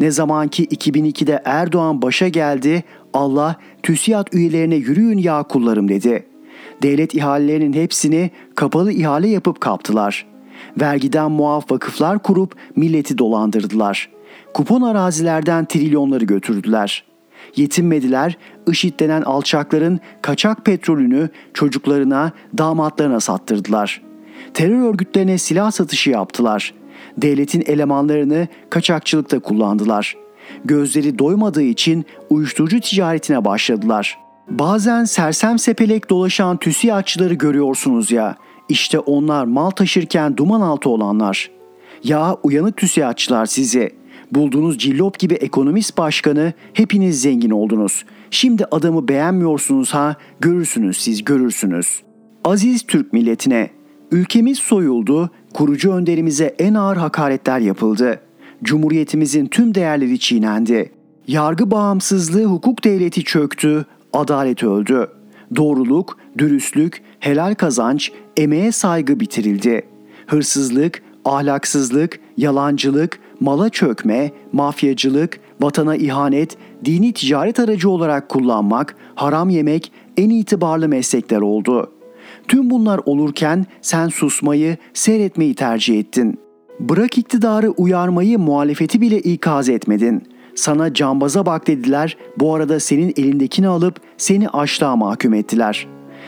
Ne zaman ki 2002'de Erdoğan başa geldi, Allah TÜSİAD üyelerine yürüyün ya kullarım dedi. Devlet ihalelerinin hepsini kapalı ihale yapıp kaptılar. Vergiden muaf vakıflar kurup milleti dolandırdılar. Kupon arazilerden trilyonları götürdüler. Yetinmediler, IŞİD denen alçakların kaçak petrolünü çocuklarına, damatlarına sattırdılar. Terör örgütlerine silah satışı yaptılar. Devletin elemanlarını kaçakçılıkta kullandılar. Gözleri doymadığı için uyuşturucu ticaretine başladılar. Bazen sersem sepelek dolaşan TÜSİAD'çıları görüyorsunuz ya. İşte onlar mal taşırken duman altı olanlar. Ya uyanık TÜSİAD'çılar sizi. Bulduğunuz cillop gibi ekonomist başkanı hepiniz zengin oldunuz. Şimdi adamı beğenmiyorsunuz ha görürsünüz siz görürsünüz. Aziz Türk milletine ülkemiz soyuldu, kurucu önderimize en ağır hakaretler yapıldı. Cumhuriyetimizin tüm değerleri çiğnendi. Yargı bağımsızlığı hukuk devleti çöktü, adalet öldü. Doğruluk, dürüstlük, helal kazanç, emeğe saygı bitirildi. Hırsızlık, ahlaksızlık, yalancılık, mala çökme, mafyacılık, vatana ihanet, dini ticaret aracı olarak kullanmak, haram yemek en itibarlı meslekler oldu. Tüm bunlar olurken sen susmayı, seyretmeyi tercih ettin. Bırak iktidarı uyarmayı, muhalefeti bile ikaz etmedin. Sana cambaza bak dediler, bu arada senin elindekini alıp seni açlığa mahkum ettiler.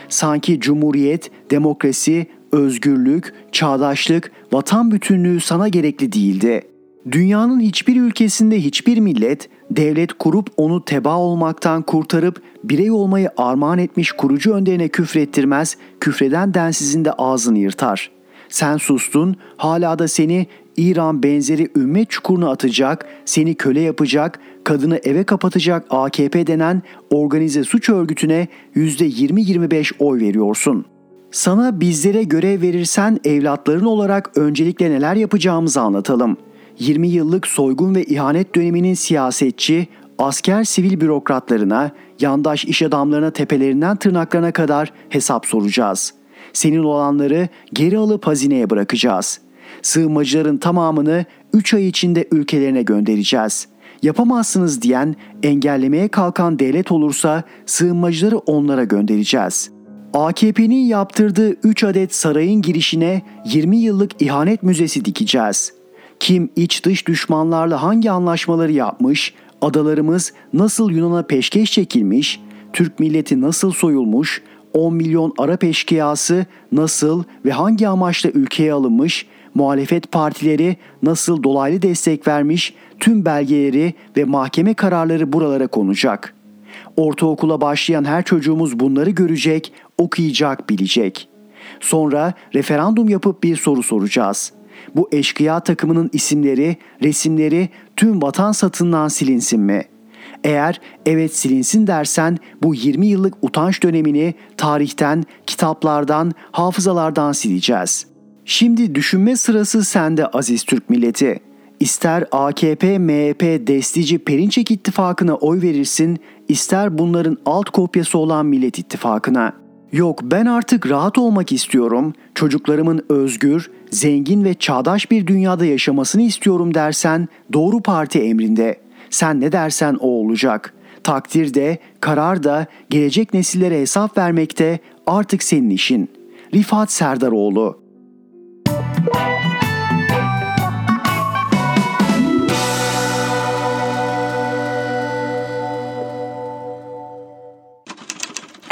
Sanki cumhuriyet, demokrasi, özgürlük, çağdaşlık, vatan bütünlüğü sana gerekli değildi. Dünyanın hiçbir ülkesinde hiçbir millet devlet kurup onu teba olmaktan kurtarıp birey olmayı armağan etmiş kurucu önderine küfrettirmez, küfreden densizin de ağzını yırtar. Sen sustun, hala da seni İran benzeri ümmet çukuruna atacak, seni köle yapacak, kadını eve kapatacak AKP denen organize suç örgütüne %20-25 oy veriyorsun. Sana bizlere görev verirsen evlatların olarak öncelikle neler yapacağımızı anlatalım. 20 yıllık soygun ve ihanet döneminin siyasetçi, asker sivil bürokratlarına, yandaş iş adamlarına tepelerinden tırnaklarına kadar hesap soracağız. Senin olanları geri alıp hazineye bırakacağız. Sığınmacıların tamamını 3 ay içinde ülkelerine göndereceğiz. Yapamazsınız diyen, engellemeye kalkan devlet olursa sığınmacıları onlara göndereceğiz. AKP'nin yaptırdığı 3 adet sarayın girişine 20 yıllık ihanet müzesi dikeceğiz. Kim iç dış düşmanlarla hangi anlaşmaları yapmış, adalarımız nasıl Yunan'a peşkeş çekilmiş, Türk milleti nasıl soyulmuş, 10 milyon Arap eşkıyası nasıl ve hangi amaçla ülkeye alınmış, muhalefet partileri nasıl dolaylı destek vermiş, tüm belgeleri ve mahkeme kararları buralara konacak. Ortaokula başlayan her çocuğumuz bunları görecek, okuyacak, bilecek. Sonra referandum yapıp bir soru soracağız. Bu eşkıya takımının isimleri, resimleri tüm vatan satından silinsin mi?'' Eğer evet silinsin dersen bu 20 yıllık utanç dönemini tarihten, kitaplardan, hafızalardan sileceğiz. Şimdi düşünme sırası sende aziz Türk milleti. İster AKP, MHP destici Perinçek ittifakına oy verirsin, ister bunların alt kopyası olan Millet İttifakı'na. Yok ben artık rahat olmak istiyorum, çocuklarımın özgür, zengin ve çağdaş bir dünyada yaşamasını istiyorum dersen doğru parti emrinde.'' Sen ne dersen o olacak. Takdir de, karar da, gelecek nesillere hesap vermekte artık senin işin. Rifat Serdaroğlu